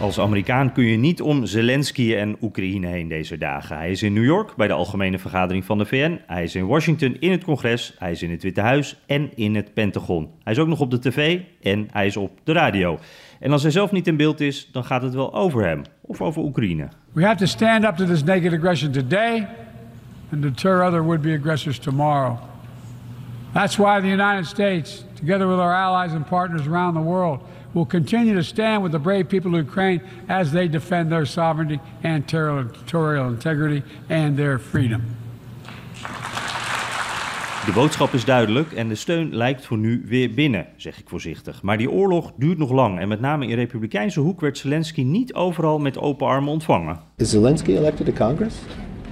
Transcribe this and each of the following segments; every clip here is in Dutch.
Als Amerikaan kun je niet om Zelensky en Oekraïne heen deze dagen. Hij is in New York bij de Algemene Vergadering van de VN. Hij is in Washington in het congres. Hij is in het Witte Huis en in het Pentagon. Hij is ook nog op de tv en hij is op de radio. En als hij zelf niet in beeld is, dan gaat het wel over hem of over Oekraïne. We have to stand up to this naked aggression today and deter other would-be aggressors tomorrow. That's why the United States, together with our allies and partners around the world, will continue to stand with the brave people of Ukraine as they defend their sovereignty and territorial integrity and their freedom. De boodschap is duidelijk en de steun lijkt voor nu weer binnen, zeg ik voorzichtig. Maar die oorlog duurt nog lang en met name in republikeinse hoek werd Zelensky niet overal met open armen ontvangen. Is Zelensky elected to Congress?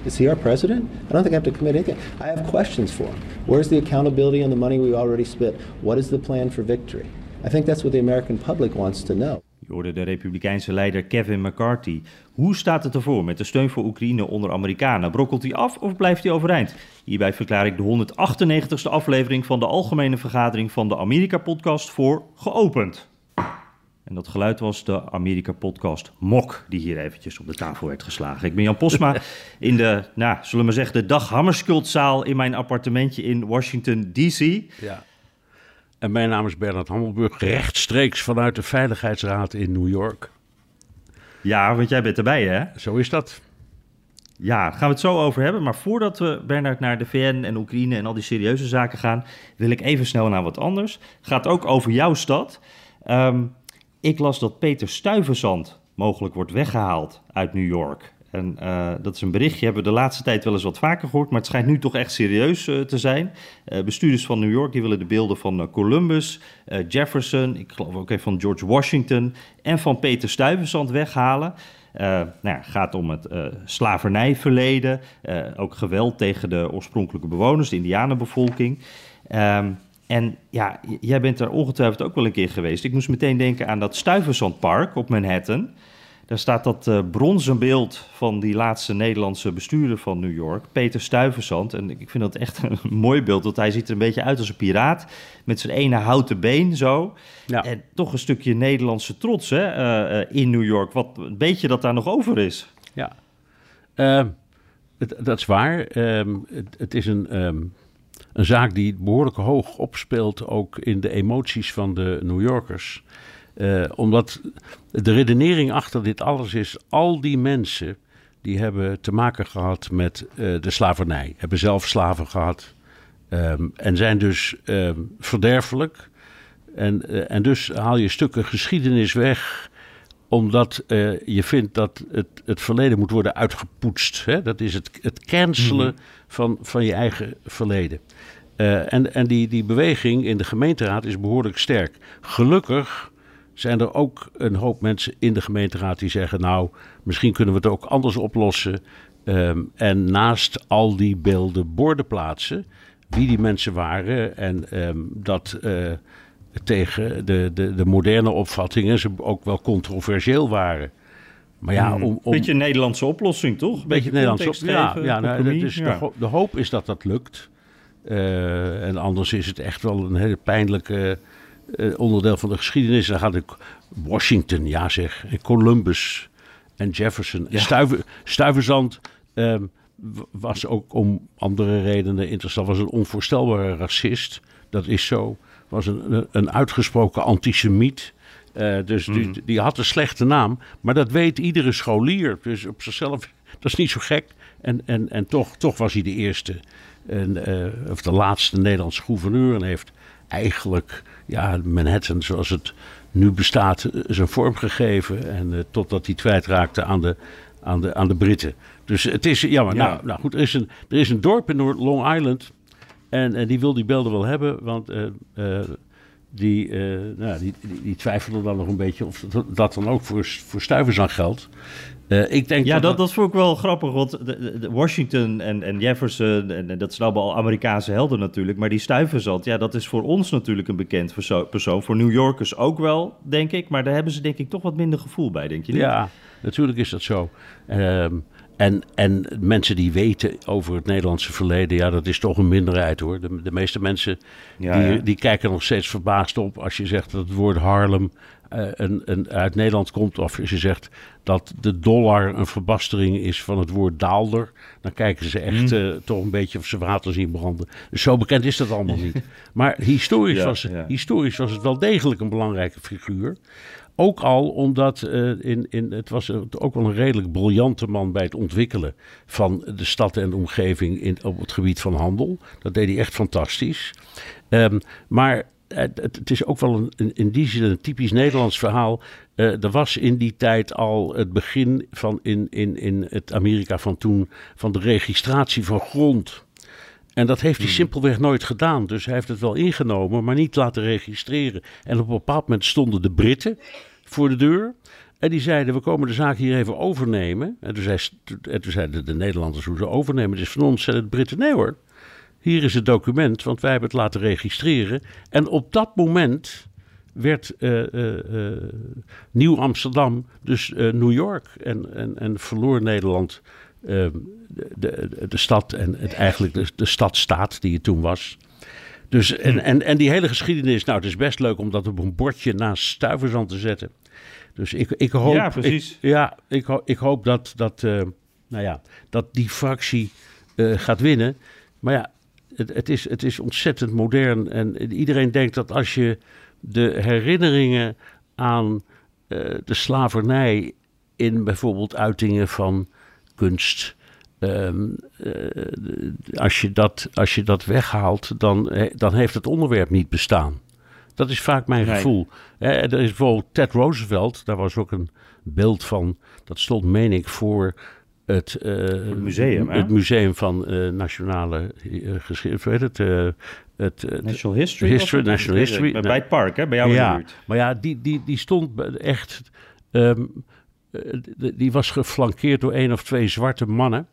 Is he our president? I don't think I have to commit anything. I have questions for him. Where's the accountability on the money we already spent? What is the plan for victory? I think that's what the American public wants to know. Je hoorde de republikeinse leider Kevin McCarthy. Hoe staat het ervoor met de steun voor Oekraïne onder Amerikanen? Brokkelt hij af of blijft hij overeind? Hierbij verklaar ik de 198ste aflevering van de Algemene Vergadering van de Amerika-podcast voor geopend. En dat geluid was de Amerika-podcast Mok, die hier eventjes op de tafel werd geslagen. Ik ben Jan Posma in de, nou, zullen we maar zeggen, de Dag Hammarskjöldzaal in mijn appartementje in Washington, D.C. Ja. En mijn naam is Bernard Hammelburg, rechtstreeks vanuit de Veiligheidsraad in New York. Ja, want jij bent erbij, hè? Zo is dat. Ja, daar gaan we het zo over hebben. Maar voordat we, Bernard, naar de VN en Oekraïne en al die serieuze zaken gaan, wil ik even snel naar wat anders. Gaat ook over jouw stad. Ehm, ik las dat Peter Stuyvesant mogelijk wordt weggehaald uit New York. En uh, dat is een berichtje, hebben we de laatste tijd wel eens wat vaker gehoord, maar het schijnt nu toch echt serieus uh, te zijn. Uh, bestuurders van New York die willen de beelden van Columbus, Jefferson, ik geloof ook even van George Washington en van Peter Stuyvesant weghalen. nou ja, gaat om het slavernijverleden, ook geweld tegen de oorspronkelijke bewoners, de indianenbevolking. Um, en ja, jij bent er ongetwijfeld ook wel een keer geweest. Ik moest meteen denken aan dat Stuyvesant op Manhattan. Daar staat dat uh, bronzen beeld van die laatste Nederlandse bestuurder van New York, Peter Stuyvesant. En ik vind dat echt een mooi beeld, want hij ziet er een beetje uit als een piraat. Met zijn ene houten been zo. Ja. En toch een stukje Nederlandse trots hè, uh, uh, in New York. Wat een beetje dat daar nog over is. Ja, ehm, het, dat is waar. Ehm, het, het, is een, um, een zaak die behoorlijk hoog opspeelt, ook in de emoties van de New Yorkers. Uh, omdat de redenering achter dit alles is, al die mensen die hebben te maken gehad met uh, de slavernij, hebben zelf slaven gehad um, en zijn dus um, verderfelijk. En, uh, en dus haal je stukken geschiedenis weg omdat je vindt dat het, het verleden moet worden uitgepoetst. Hè? Dat is het, het cancelen mm. van, van je eigen verleden. en en die, die beweging in de gemeenteraad is behoorlijk sterk. Gelukkig zijn er ook een hoop mensen in de gemeenteraad die zeggen: Nou, misschien kunnen we het ook anders oplossen. Um, en naast al die beelden borden plaatsen wie die mensen waren en um, dat uh, tegen de, de, de moderne opvattingen ze ook wel controversieel waren. Maar ja, om, om... Beetje een Nederlandse oplossing, toch? Beetje, beetje Nederlandse oplossing. Ja, ja, nou, dat is ja. De, de, hoop is dat dat lukt. Uh, en anders is het echt wel een hele pijnlijke onderdeel van de geschiedenis. Dan gaat ik Washington, ja zeg, en Columbus en Jefferson. Ja. Stuiver, Stuyvesant um, was ook om andere redenen interessant. Was een onvoorstelbare racist, dat is zo. Was een, een uitgesproken antisemiet. Uh, dus mm. die, die, had een slechte naam. Maar dat weet iedere scholier. Dus op zichzelf, dat is niet zo gek. En, en, en toch, toch was hij de eerste, en, uh, of de laatste Nederlandse gouverneur. En heeft eigenlijk ja, Manhattan zoals het nu bestaat eh, zijn vorm gegeven. En uh, totdat hij kwijtraakte aan de, aan, de, aan de Britten. Dus het is jammer. Ja. Nou, nou goed, er is, een, er is een dorp in Long Island. En, en die wil die beelden wel hebben. Want uh, die, nou, die, die, die, twijfelde dan nog een beetje of dat, dan ook voor, voor stuivers aan geldt. Uh, ik denk ja, dat, dat, dat vond ik wel grappig, want de, de Washington en, en Jefferson, en, dat zijn allemaal Amerikaanse helden natuurlijk, maar die stuiverzand, ja, dat is voor ons natuurlijk een bekend persoon, voor New Yorkers ook wel, denk ik, maar daar hebben ze denk ik toch wat minder gevoel bij, denk je niet? Ja, natuurlijk is dat zo. Uh, en, en mensen die weten over het Nederlandse verleden, ja, dat is toch een minderheid hoor. De, de meeste mensen die, die kijken nog steeds verbaasd op als je zegt dat het woord Harlem uh, een, een, uit Nederland komt. Of als je zegt dat de dollar een verbastering is van het woord daalder. Dan kijken ze echt mm. uh, toch een beetje of ze water zien branden. Dus zo bekend is dat allemaal niet. Maar historisch, was, historisch was het wel degelijk een belangrijke figuur. Ook al omdat uh, in, in, het was ook wel een redelijk briljante man bij het ontwikkelen van de stad en de omgeving in, op het gebied van handel. Dat deed hij echt fantastisch. Um, maar het, het, is ook wel een, in die zin een typisch Nederlands verhaal. Uh, er was in die tijd al het begin van in, in, in het Amerika van toen van de registratie van grond. En dat heeft hij hmm. simpelweg nooit gedaan. Dus hij heeft het wel ingenomen, maar niet laten registreren. En op een bepaald moment stonden de Britten voor de deur. En die zeiden, we komen de zaak hier even overnemen. En toen, zei, en toen zeiden de Nederlanders, hoe ze overnemen, het is van ons. En de Britten, nee hoor, hier is het document, want wij hebben het laten registreren. En op dat moment werd uh, uh, uh, Nieuw Amsterdam dus New York. En, en, en verloor Nederland de, de, de, stad en het, eigenlijk de, de stadstaat die het toen was. Dus, en, en, en die hele geschiedenis, nou, het is best leuk om dat op een bordje naast stuivers te zetten. Dus ik, ik hoop, ja, precies. Ik, ja, ik, ik hoop dat, dat, nou ja, dat die fractie gaat winnen. Maar ja, het, het, is, het is ontzettend modern. En iedereen denkt dat als je de herinneringen aan uh, de slavernij in bijvoorbeeld uitingen van kunst. Um, uh, als, je dat, als je dat weghaalt, dan, dan heeft het onderwerp niet bestaan. Dat is vaak mijn gevoel. er is bijvoorbeeld Ted Roosevelt, daar was ook een beeld van. Dat stond, meen ik, voor het, uh, het museum, het museum van uh, nationale uh, geschiedenis, het, het National History, history National History, bij, bij het park, hè, bij jou ja, in de buurt. Maar ja, die, die, die stond echt, um, die was geflankeerd door één of twee zwarte mannen.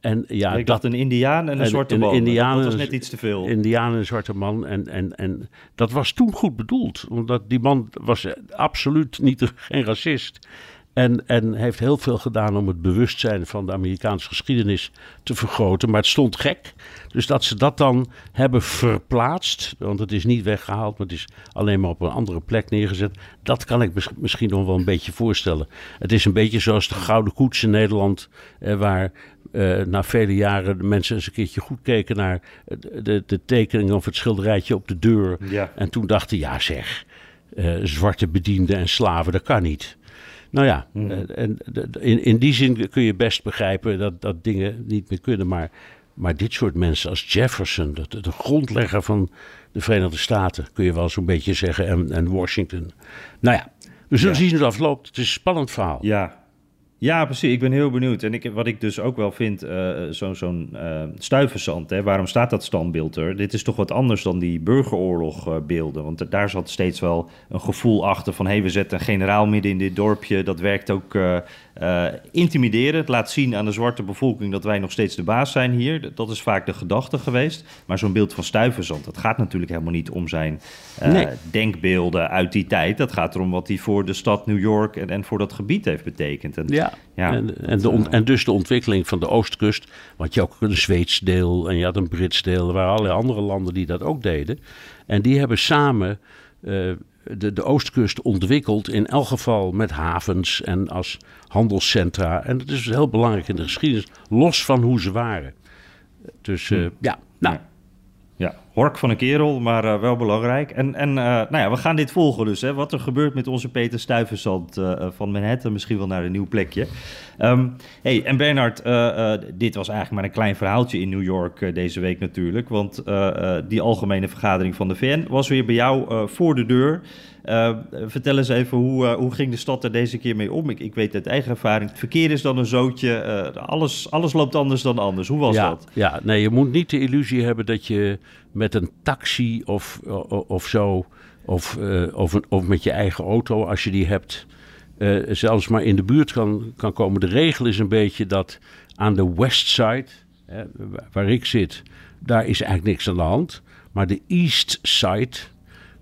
En ja, ik dat, dacht een Indiaan en een zwarte man. Dat was net iets te veel. Indiaan en een zwarte man. En, en, en dat was toen goed bedoeld. Omdat die man was absoluut niet, geen racist. En, en heeft heel veel gedaan om het bewustzijn van de Amerikaanse geschiedenis te vergroten. Maar het stond gek. Dus dat ze dat dan hebben verplaatst. Want het is niet weggehaald, maar het is alleen maar op een andere plek neergezet. Dat kan ik misschien nog wel een beetje voorstellen. Het is een beetje zoals de Gouden Koets in Nederland. Eh, waar eh, na vele jaren de mensen eens een keertje goed keken naar de, de tekening of het schilderijtje op de deur. Ja. En toen dachten, ja zeg, eh, zwarte bedienden en slaven, dat kan niet. Nou ja, hmm. eh, en in, in die zin kun je best begrijpen dat, dat dingen niet meer kunnen. Maar, maar dit soort mensen als Jefferson, de, de grondlegger van de Verenigde Staten, kun je wel zo'n beetje zeggen, en, en Washington. Nou ja, we zullen zien hoe het afloopt. Het is een spannend verhaal. Ja, ja, precies. Ik ben heel benieuwd. En ik, wat ik dus ook wel vind, uh, zo'n zo stuiversand, hè, waarom staat dat standbeeld er? Dit is toch wat anders dan die burgeroorlogbeelden. Uh, Want daar zat steeds wel een gevoel achter van... hé, we zetten een generaal midden in dit dorpje. Dat werkt ook uh, intimideren. Het laat zien aan de zwarte bevolking dat wij nog steeds de baas zijn hier. Dat is vaak de gedachte geweest. Maar zo'n beeld van Stuyvesant, dat gaat natuurlijk helemaal niet om zijn uh, denkbeelden uit die tijd. Dat gaat erom wat hij voor de stad New York en, en voor dat gebied heeft betekend. En, ja, ja en, en, de on, en dus de ontwikkeling van de oostkust. Want je ook een Zweeds deel en je had een Brits deel. Er waren allerlei andere landen die dat ook deden. En die hebben samen... Uh, de, de oostkust ontwikkeld, in elk geval met havens en als handelscentra. En dat is heel belangrijk in de geschiedenis, los van hoe ze waren. Dus uh, ja, nou. Hork van een kerel, maar uh, wel belangrijk. En, en uh, nou ja, we gaan dit volgen dus. Hè, wat er gebeurt met onze Peter Stuyvesant uh, van Manhattan. Misschien wel naar een nieuw plekje. Um, hey, en Bernard, dit was eigenlijk maar een klein verhaaltje in New York deze week natuurlijk. Want die algemene vergadering van de VN was weer bij jou voor de deur. Uh, vertel eens even, hoe, uh, hoe ging de stad er deze keer mee om? Ik, ik weet uit eigen ervaring, het verkeer is dan een zootje. Uh, alles, alles loopt anders dan anders. Hoe was ja, dat? Ja, nee, je moet niet de illusie hebben dat je met een taxi of, of zo... Of, of, of met je eigen auto, als je die hebt... zelfs maar in de buurt kan, kan komen. De regel is een beetje dat aan de west side, waar ik zit... daar is eigenlijk niks aan de hand... Maar de East Side,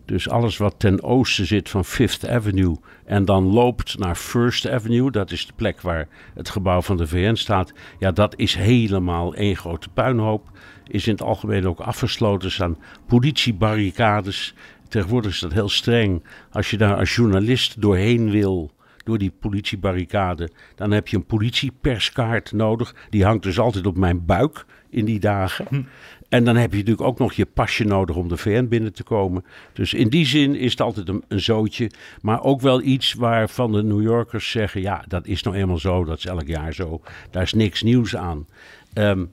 dus alles wat ten oosten zit van Fifth Avenue en dan loopt naar First Avenue, dat is de plek waar het gebouw van de VN staat. Ja, dat is helemaal één grote puinhoop. Is in het algemeen ook afgesloten, staan politiebarricades. Tegenwoordig is dat heel streng. Als je daar als journalist doorheen wil, door die politiebarricade, dan heb je een politieperskaart nodig. Die hangt dus altijd op mijn buik in die dagen. En dan heb je natuurlijk ook nog je pasje nodig om de VN binnen te komen. Dus in die zin is het altijd een, een zootje. Maar ook wel iets waarvan de New Yorkers zeggen: ja, dat is nou eenmaal zo, dat is elk jaar zo. Daar is niks nieuws aan. Um,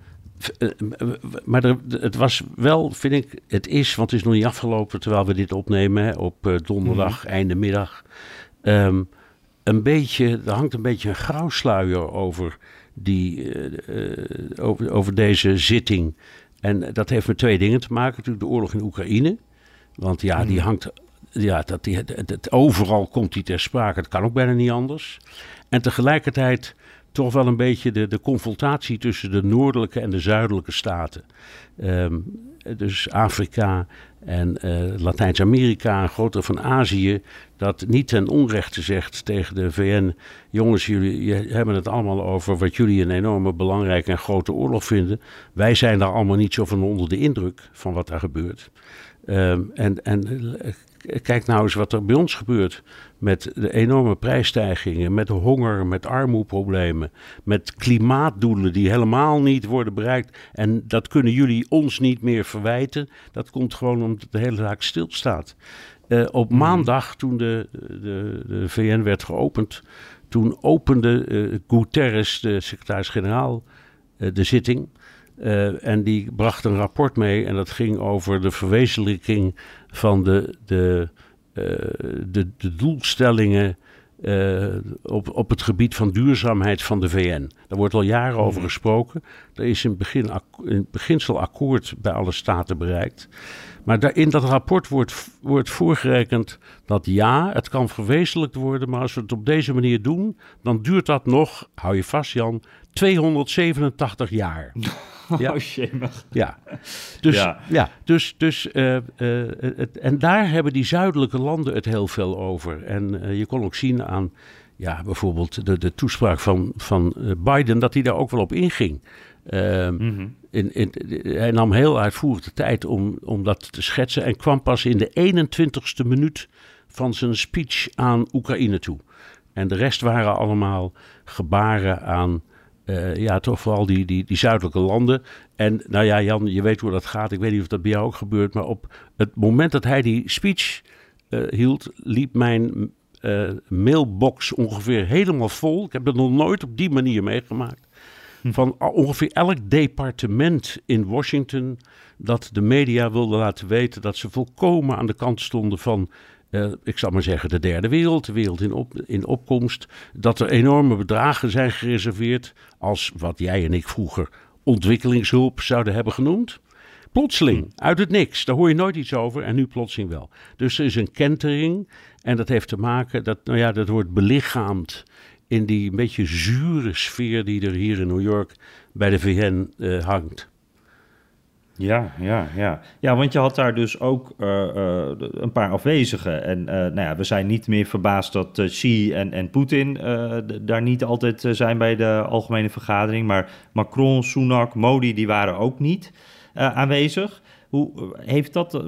maar er, het was wel, vind ik, het is, want het is nog niet afgelopen terwijl we dit opnemen hè, op uh, donderdag, mm. einde middag. Um, een beetje, er hangt een beetje een grauwsluier over, die, uh, over, over deze zitting. En dat heeft met twee dingen te maken. Natuurlijk de oorlog in Oekraïne. Want ja, die hmm. hangt. Ja, dat, die, het, overal komt die ter sprake. Het kan ook bijna niet anders. En tegelijkertijd toch wel een beetje de, de confrontatie tussen de noordelijke en de zuidelijke staten. Um, dus Afrika en uh, Latijns-Amerika, een grote van Azië, dat niet ten onrechte zegt tegen de VN: jongens, jullie hebben het allemaal over wat jullie een enorme belangrijke en grote oorlog vinden. Wij zijn daar allemaal niet zo van onder de indruk van wat daar gebeurt. Um, en, en kijk nou eens wat er bij ons gebeurt. Met de enorme prijsstijgingen, met honger, met armoeproblemen, met klimaatdoelen die helemaal niet worden bereikt. En dat kunnen jullie ons niet meer verwijten. Dat komt gewoon omdat de hele zaak stilstaat. Uh, op hmm. maandag, toen de, de, de, VN werd geopend, toen opende uh, Guterres, de secretaris-generaal, uh, de zitting. Uh, en die bracht een rapport mee en dat ging over de verwezenlijking van de, de, uh, de, de, doelstellingen uh, op, op het gebied van duurzaamheid van de VN. Daar wordt al jaren over mhm. gesproken. Er is in, begin, in beginsel akkoord bij alle staten bereikt. Maar daar, in dat rapport wordt, wordt voorgerekend dat ja, het kan verwezenlijkt worden, maar als we het op deze manier doen, dan duurt dat nog, hou je vast Jan, 287 jaar. Ja. Oh. Ja. Dus, ja. ja dus, dus uh, uh, het, en daar hebben die zuidelijke landen het heel veel over. En uh, je kon ook zien aan ja, bijvoorbeeld de, de toespraak van, van Biden, dat hij daar ook wel op inging. Mm -hmm. in, in, hij nam heel uitvoerig de tijd om, om dat te schetsen en kwam pas in de 21ste minuut van zijn speech aan Oekraïne toe. En de rest waren allemaal gebaren aan uh, ja, toch vooral die, die, die zuidelijke landen. En nou ja, Jan, je weet hoe dat gaat. Ik weet niet of dat bij jou ook gebeurt. Maar op het moment dat hij die speech uh, hield, liep mijn uh, mailbox ongeveer helemaal vol. Ik heb dat nog nooit op die manier meegemaakt. Hm. Van ongeveer elk departement in Washington dat de media wilde laten weten dat ze volkomen aan de kant stonden van uh, ik zal maar zeggen, de derde wereld, de wereld in, op, in opkomst, dat er enorme bedragen zijn gereserveerd als wat jij en ik vroeger ontwikkelingshulp zouden hebben genoemd. Plotseling, uit het niks, daar hoor je nooit iets over en nu plotseling wel. Dus er is een kentering en dat heeft te maken, dat, nou ja, dat wordt belichaamd in die beetje zure sfeer die er hier in New York bij de VN uh, hangt. Ja, ja, ja. Ja, want je had daar dus ook uh, uh, een paar afwezigen. En uh, nou ja, we zijn niet meer verbaasd dat Xi en, en Poetin daar niet altijd zijn bij de algemene vergadering. Maar Macron, Sunak, Modi, die waren ook niet aanwezig. Hoe heeft dat,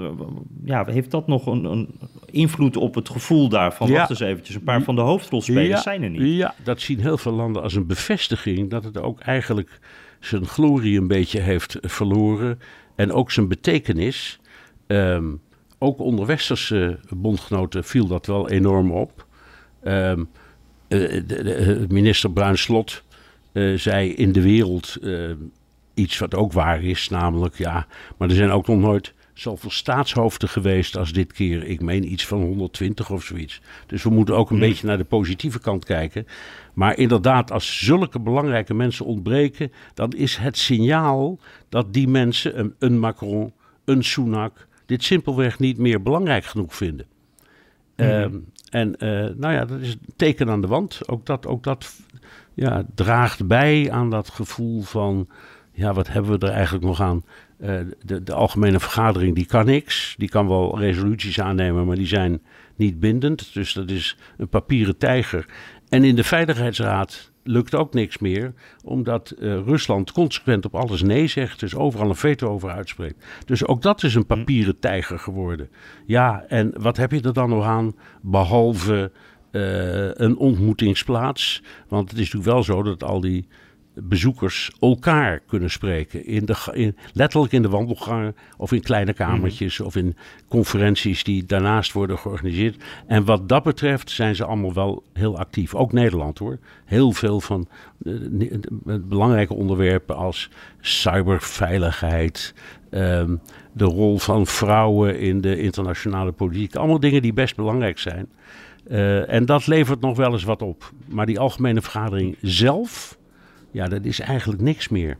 ja, heeft dat nog een, een, invloed op het gevoel daarvan? Ja. Wacht eens eventjes, een paar van de hoofdrolspelers zijn er niet. Ja, dat zien heel veel landen als een bevestiging dat het ook eigenlijk zijn glorie een beetje heeft verloren. En ook zijn betekenis. Um, ook onder westerse bondgenoten viel dat wel enorm op. Um, de, de, minister Bruin Slot uh, zei in de wereld uh, iets wat ook waar is, namelijk ja, maar er zijn ook nog nooit zoveel staatshoofden geweest als dit keer. Ik meen iets van 120 of zoiets. Dus we moeten ook een beetje naar de positieve kant kijken. Maar inderdaad, als zulke belangrijke mensen ontbreken, dan is het signaal dat die mensen, een, een Macron, een Sunak, dit simpelweg niet meer belangrijk genoeg vinden. Ehm, en uh, nou ja, dat is een teken aan de wand. Ook dat, ook dat ja, draagt bij aan dat gevoel van, ja, wat hebben we er eigenlijk nog aan? Uh, de, de algemene vergadering die kan niks. Die kan wel resoluties aannemen, maar die zijn niet bindend. Dus dat is een papieren tijger. En in de Veiligheidsraad lukt ook niks meer, omdat uh, Rusland consequent op alles nee zegt, dus overal een veto over uitspreekt. Dus ook dat is een papieren tijger geworden. Ja, en wat heb je er dan nog aan, behalve uh, een ontmoetingsplaats? Want het is natuurlijk wel zo dat al die bezoekers elkaar kunnen spreken. In de, letterlijk in de wandelgangen of in kleine kamertjes of in conferenties die daarnaast worden georganiseerd. En wat dat betreft zijn ze allemaal wel heel actief. Ook Nederland hoor. Heel veel van uh, belangrijke onderwerpen als cyberveiligheid. Um, de rol van vrouwen in de internationale politiek. Allemaal dingen die best belangrijk zijn. Uh, en dat levert nog wel eens wat op. Maar die algemene vergadering zelf ja, dat is eigenlijk niks meer.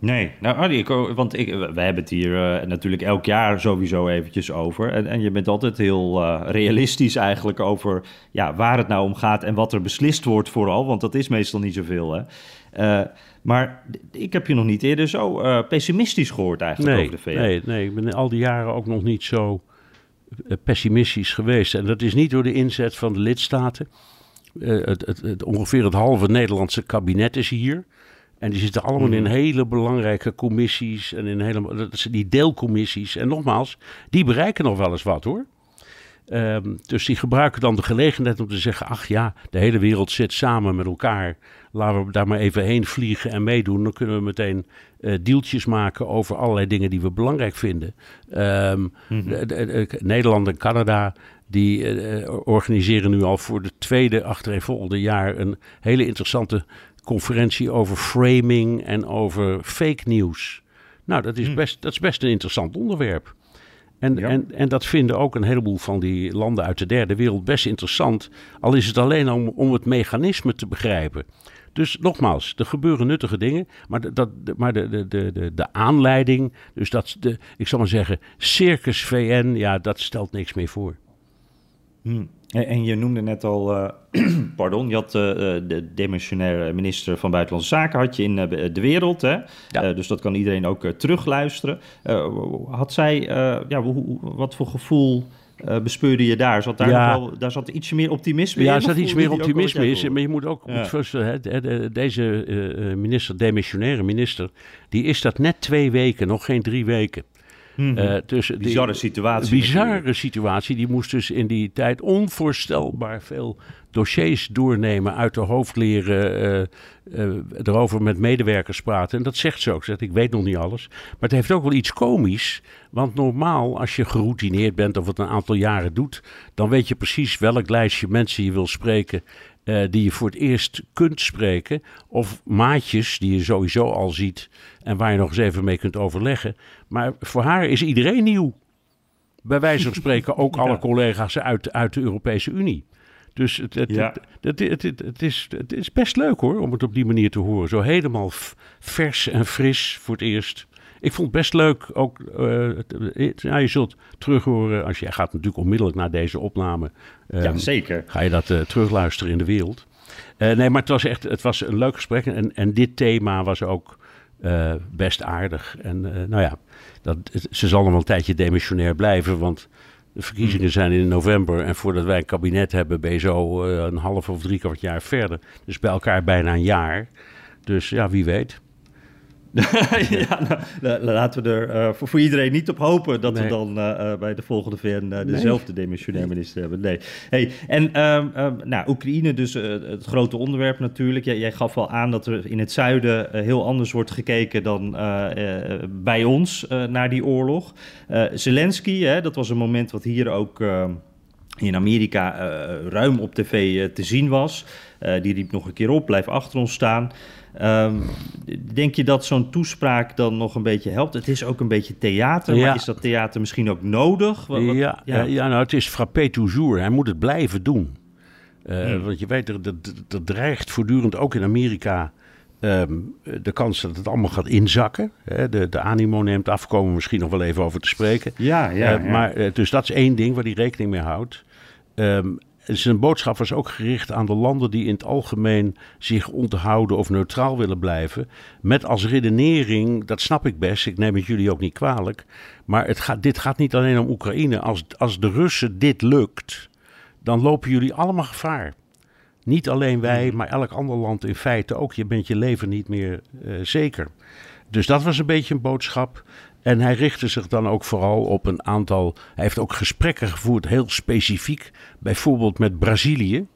Nee, nou, Adi, want ik, wij hebben het hier uh, natuurlijk elk jaar sowieso eventjes over. En, en je bent altijd heel uh, realistisch eigenlijk over ja, waar het nou om gaat en wat er beslist wordt vooral. Want dat is meestal niet zoveel, hè. Uh, maar ik heb je nog niet eerder zo pessimistisch gehoord eigenlijk nee, over de VN. Nee, nee, ik ben al die jaren ook nog niet zo pessimistisch geweest. En dat is niet door de inzet van de lidstaten. Uh, het, het, het, ongeveer het halve Nederlandse kabinet is hier. En die zitten allemaal in hele belangrijke commissies en in hele, dat zijn die deelcommissies. En nogmaals, die bereiken nog wel eens wat hoor. Um, dus die gebruiken dan de gelegenheid om te zeggen: ach ja, de hele wereld zit samen met elkaar. Laten we daar maar even heen vliegen en meedoen. Dan kunnen we meteen uh, deeltjes maken over allerlei dingen die we belangrijk vinden. Um, de, de, de, Nederland en Canada die uh, organiseren nu al voor de tweede achtereenvolgende jaar een hele interessante conferentie over framing en over fake news. Nou, dat is best, dat is best een interessant onderwerp. En, ja. en, en dat vinden ook een heleboel van die landen uit de derde wereld best interessant. Al is het alleen om, om het mechanisme te begrijpen. Dus nogmaals, er gebeuren nuttige dingen, maar, de, dat, maar de, de, de, de, aanleiding, dus dat, de, ik zal maar zeggen, circus VN, ja, dat stelt niks meer voor. Hmm. En je noemde net al, uh, pardon, je had uh, de demissionaire minister van Buitenlandse Zaken had je in de wereld, hè? Ja. dus dat kan iedereen ook terugluisteren. had zij, ja, hoe, wat voor gevoel bespeurde je daar? Zat daar, ja. wel, daar zat ietsje meer optimisme ja, in? Ja, er zat iets meer optimisme in, maar je moet ook, ja. first, deze minister, demissionaire minister, die is dat net twee weken, nog geen drie weken. Dus bizarre die, situatie. Bizarre natuurlijk. situatie. Die moest dus in die tijd onvoorstelbaar veel dossiers doornemen, uit de hoofd leren, uh, uh, erover met medewerkers praten. En dat zegt ze ook. Zegt, ik weet nog niet alles. Maar het heeft ook wel iets komisch. Want normaal, als je geroutineerd bent of het een aantal jaren doet, dan weet je precies welk lijstje mensen je wil spreken. Uh, die je voor het eerst kunt spreken. Of maatjes die je sowieso al ziet en waar je nog eens even mee kunt overleggen. Maar voor haar is iedereen nieuw. Bij wijze van spreken ook ja. alle collega's uit, uit de Europese Unie. Dus het, het, ja. het, het, het, is, het is best leuk hoor, om het op die manier te horen. Zo helemaal vers en fris voor het eerst. Ik vond het best leuk. Ook, uh, ja, je zult terughoren. Als je gaat natuurlijk onmiddellijk naar deze opname. Um, ja, zeker. Ga je dat uh, terugluisteren in de wereld. Uh, nee, maar het was echt het was een leuk gesprek. En, en dit thema was ook best aardig. En nou ja, dat, ze zal nog wel een tijdje demissionair blijven. Want de verkiezingen zijn in november. En voordat wij een kabinet hebben, ben je zo een half of drie kwart jaar verder. Dus bij elkaar bijna een jaar. Dus ja, wie weet. ja, nou, laten we er uh, voor, voor, iedereen niet op hopen dat nee. we dan uh, bij de volgende VN uh, dezelfde nee. demissionair minister hebben. Nee. Hey, en um, um, nou, Oekraïne, dus het grote onderwerp natuurlijk. Jij, jij, gaf al aan dat er in het zuiden heel anders wordt gekeken dan bij ons naar die oorlog. Zelensky, hè, dat was een moment wat hier ook. in Amerika ruim op tv te zien was. die riep nog een keer op, blijf achter ons staan. Ehm, denk je dat zo'n toespraak dan nog een beetje helpt? Het is ook een beetje theater, maar is dat theater misschien ook nodig? Wat, ja, ja. ja, nou het is frappé toujours. Hij moet het blijven doen. Hmm. Want je weet, er, er, dreigt voortdurend ook in Amerika Ehm, de kans dat het allemaal gaat inzakken. Hè, de, de animo neemt af, komen we misschien nog wel even over te spreken. Ja, ja. Uh, maar, dus dat is één ding waar hij rekening mee houdt. Um, zijn boodschap was ook gericht aan de landen die in het algemeen zich onthouden of neutraal willen blijven. Met als redenering, dat snap ik best, ik neem het jullie ook niet kwalijk. Maar het gaat, dit gaat niet alleen om Oekraïne. Als, als de Russen dit lukt, dan lopen jullie allemaal gevaar. Niet alleen wij, mhm. maar elk ander land in feite ook. Je bent je leven niet meer uh, zeker. Dus dat was een beetje een boodschap. En hij richtte zich dan ook vooral op een aantal. Hij heeft ook gesprekken gevoerd, heel specifiek. Bijvoorbeeld met Brazilië.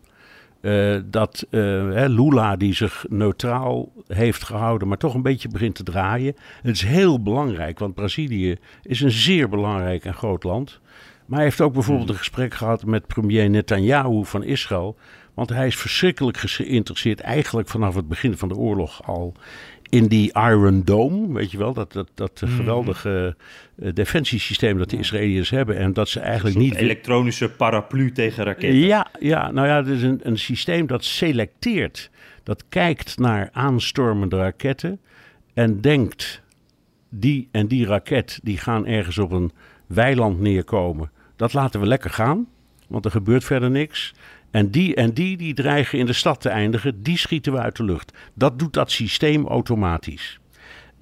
Uh, dat uh, Lula, die zich neutraal heeft gehouden, maar toch een beetje begint te draaien. Het is heel belangrijk, want Brazilië is een zeer belangrijk en groot land. Maar hij heeft ook bijvoorbeeld mhm. een gesprek gehad met premier Netanyahu van Israël. Want hij is verschrikkelijk geïnteresseerd, eigenlijk vanaf het begin van de oorlog al, in die Iron Dome. Weet je wel, dat, dat, dat mhm. geweldige uh, defensiesysteem dat de Israëliërs hebben. En dat ze eigenlijk niet. elektronische paraplu tegen raketten. Ja, ja nou ja, het is een, een systeem dat selecteert. Dat kijkt naar aanstormende raketten. En denkt, die en die raket die gaan ergens op een weiland neerkomen. Dat laten we lekker gaan, want er gebeurt verder niks. En die en die die dreigen in de stad te eindigen, die schieten we uit de lucht. Dat doet dat systeem automatisch.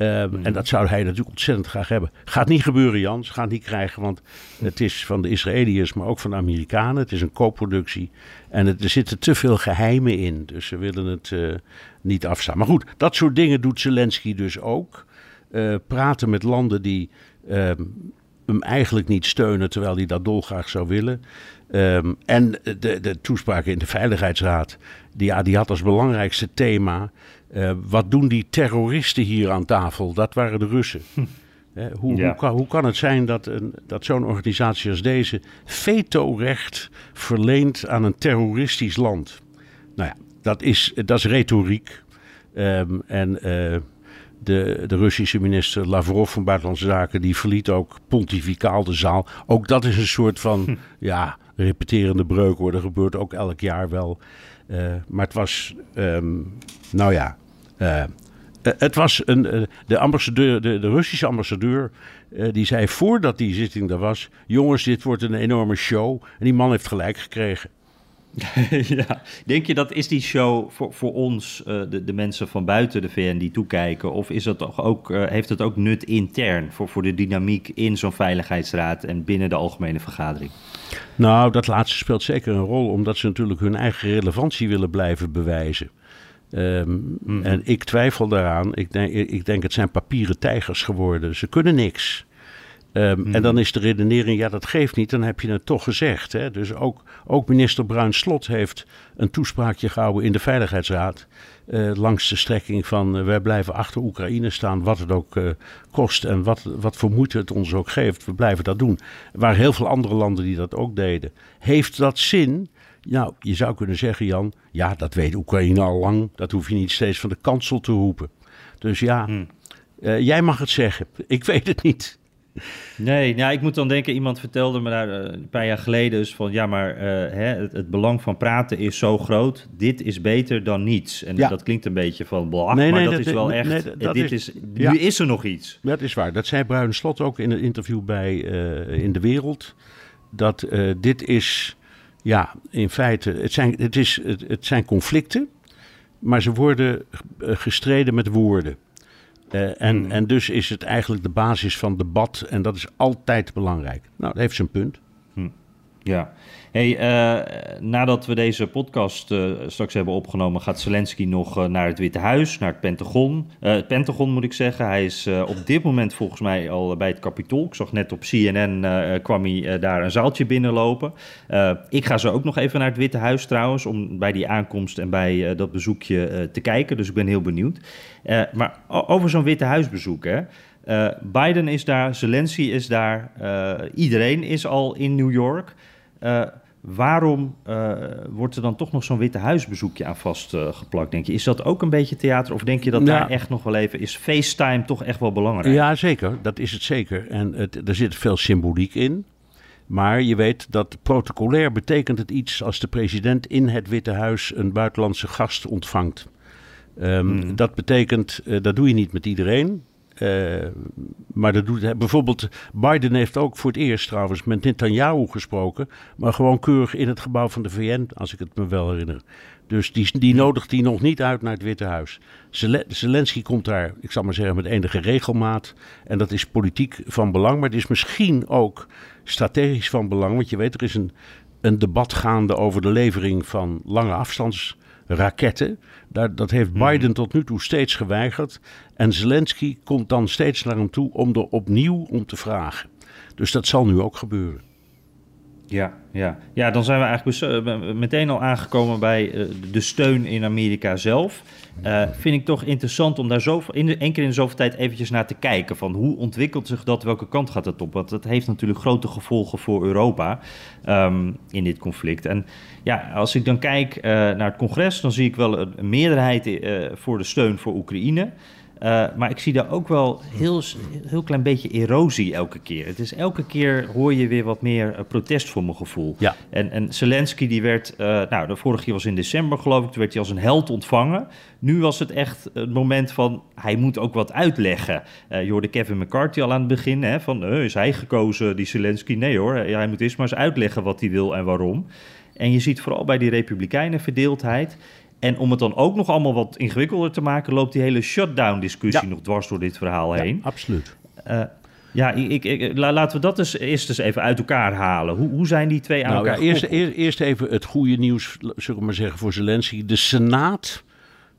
Ehm, en dat zou hij natuurlijk ontzettend graag hebben. Gaat niet gebeuren, Jans. Gaat niet krijgen, want het is van de Israëliërs, maar ook van de Amerikanen. Het is een co-productie. En er zitten te veel geheimen in. Dus ze willen het uh, niet afstaan. Maar goed, dat soort dingen doet Zelensky dus ook. Uh, praten met landen die ehm, hem eigenlijk niet steunen, terwijl hij dat dolgraag zou willen. Um, en de, de toespraken in de Veiligheidsraad, die, ja, die had als belangrijkste thema... Uh, wat doen die terroristen hier aan tafel? Dat waren de Russen. Hm. hoe, ja. hoe, kan, hoe, kan, het zijn dat, een, dat zo'n organisatie als deze vetorecht verleent aan een terroristisch land? Nou ja, dat is, dat is retoriek. Um, en uh, de, de Russische minister Lavrov van Buitenlandse Zaken, die verliet ook pontificaal de zaal. Ook dat is een soort van, hm. ja, repeterende breuk hoor. Dat gebeurt ook elk jaar wel. Uh, maar het was, um, nou ja, uh, het was een, de, ambassadeur, de, de Russische ambassadeur, die zei voordat die zitting er was: Jongens, dit wordt een enorme show. En die man heeft gelijk gekregen. ja. Denk je dat is die show voor, voor ons, uh, de, de mensen van buiten de VN die toekijken, of is dat toch ook, uh, heeft het ook nut intern voor, voor de dynamiek in zo'n veiligheidsraad en binnen de algemene vergadering? Nou, dat laatste speelt zeker een rol, omdat ze natuurlijk hun eigen relevantie willen blijven bewijzen. Um, mm. En ik twijfel daaraan. Ik denk, ik denk het zijn papieren tijgers geworden. Ze kunnen niks. Um, En hmm. dan is de redenering, ja dat geeft niet, dan heb je het toch gezegd. Hè? Dus ook, ook minister Bruin Slot heeft een toespraakje gehouden in de Veiligheidsraad. Uh, langs de strekking van uh, wij blijven achter Oekraïne staan, wat het ook uh, kost en wat, wat voor moeite het ons ook geeft. We blijven dat doen. Er waren heel veel andere landen die dat ook deden. Heeft dat zin? Nou, je zou kunnen zeggen, Jan, ja, dat weet Oekraïne al lang. Dat hoef je niet steeds van de kansel te roepen. Dus ja, hmm. jij mag het zeggen. Ik weet het niet. Nee, nou, ik moet dan denken, iemand vertelde me daar eh, een paar jaar geleden dus van ja, maar uh, hè, het, het, belang van praten is zo groot, dit is beter dan niets. En dat klinkt een beetje van blah, nee, maar dat, is wel echt, nee, dat dit is, nu is er nog iets. Dat is waar, dat zei Bruin Slot ook in een interview bij uh, In de Wereld, dat dit is, ja, in feite, het zijn, het is, het, het zijn conflicten, maar ze worden gestreden met woorden. Uh, en, en dus is het eigenlijk de basis van debat en dat is altijd belangrijk. Nou, dat heeft zijn punt. Ja. Hey, uh, nadat we deze podcast uh, straks hebben opgenomen, gaat Zelensky nog uh, naar het Witte Huis, naar het Pentagon. het Pentagon moet ik zeggen. Hij is op dit moment volgens mij al bij het Capitool. Ik zag net op CNN kwam hij daar een zaaltje binnenlopen. ik ga zo ook nog even naar het Witte Huis trouwens, om bij die aankomst en bij dat bezoekje te kijken. Dus ik ben heel benieuwd. maar over zo'n Witte Huisbezoek, hè. Biden is daar, Zelensky is daar, iedereen is al in New York. Waarom uh, wordt er dan toch nog zo'n Witte Huisbezoekje aan vastgeplakt, denk je? Is dat ook een beetje theater? Of denk je dat daar echt nog wel even... Is FaceTime toch echt wel belangrijk? Ja, zeker. Dat is het zeker. En het, er zit veel symboliek in. Maar je weet dat protocolair betekent het iets als de president in het Witte Huis een buitenlandse gast ontvangt. Um, Dat betekent, uh, dat doe je niet met iedereen. Uh, maar dat doet, bijvoorbeeld, Biden heeft ook voor het eerst trouwens met Netanyahu gesproken. Maar gewoon keurig in het gebouw van de VN, als ik het me wel herinner. Dus die, die nodigt hij nog niet uit naar het Witte Huis. Zelensky komt daar, ik zal maar zeggen, met enige regelmaat. En dat is politiek van belang, maar het is misschien ook strategisch van belang. Want je weet, er is een, een debat gaande over de levering van lange afstandsraketten. Daar, dat heeft mhm. Biden tot nu toe steeds geweigerd. En Zelensky komt dan steeds naar hem toe om er opnieuw om te vragen. Dus dat zal nu ook gebeuren. Ja, ja. ja, dan zijn we eigenlijk eh, meteen al aangekomen bij eh, de steun in Amerika zelf. Uh, vind ik toch interessant om daar zo in één keer in zoveel tijd eventjes naar te kijken. Van hoe ontwikkelt zich dat, welke kant gaat het op? Want dat heeft natuurlijk grote gevolgen voor Europa um, in dit conflict. En ja, als ik dan kijk naar het congres, dan zie ik wel een, meerderheid voor de steun voor Oekraïne. Uh, maar ik zie daar ook wel heel, heel klein beetje erosie elke keer. Het is elke keer hoor je weer wat meer uh, protest voor mijn gevoel. Ja. En, en Zelensky die werd, uh, nou de vorige keer was in december geloof ik, toen werd hij als een held ontvangen. Nu was het echt het moment van, hij moet ook wat uitleggen. je hoorde Kevin McCarthy al aan het begin, hè, van is hij gekozen, die Zelensky? Nee hoor, hij moet eerst maar eens uitleggen wat hij wil en waarom. En je ziet vooral bij die Republikeinen verdeeldheid. En om het dan ook nog allemaal wat ingewikkelder te maken, loopt die hele shutdown-discussie nog dwars door dit verhaal heen. Ja, absoluut. Uh, ja, ik, ik, laten we dat eens eerst eens even uit elkaar halen. Hoe, hoe zijn die twee aan nou, elkaar ja, eerst, eerst, eerst, even het goede nieuws, zullen we maar zeggen, voor Zelensky. De Senaat,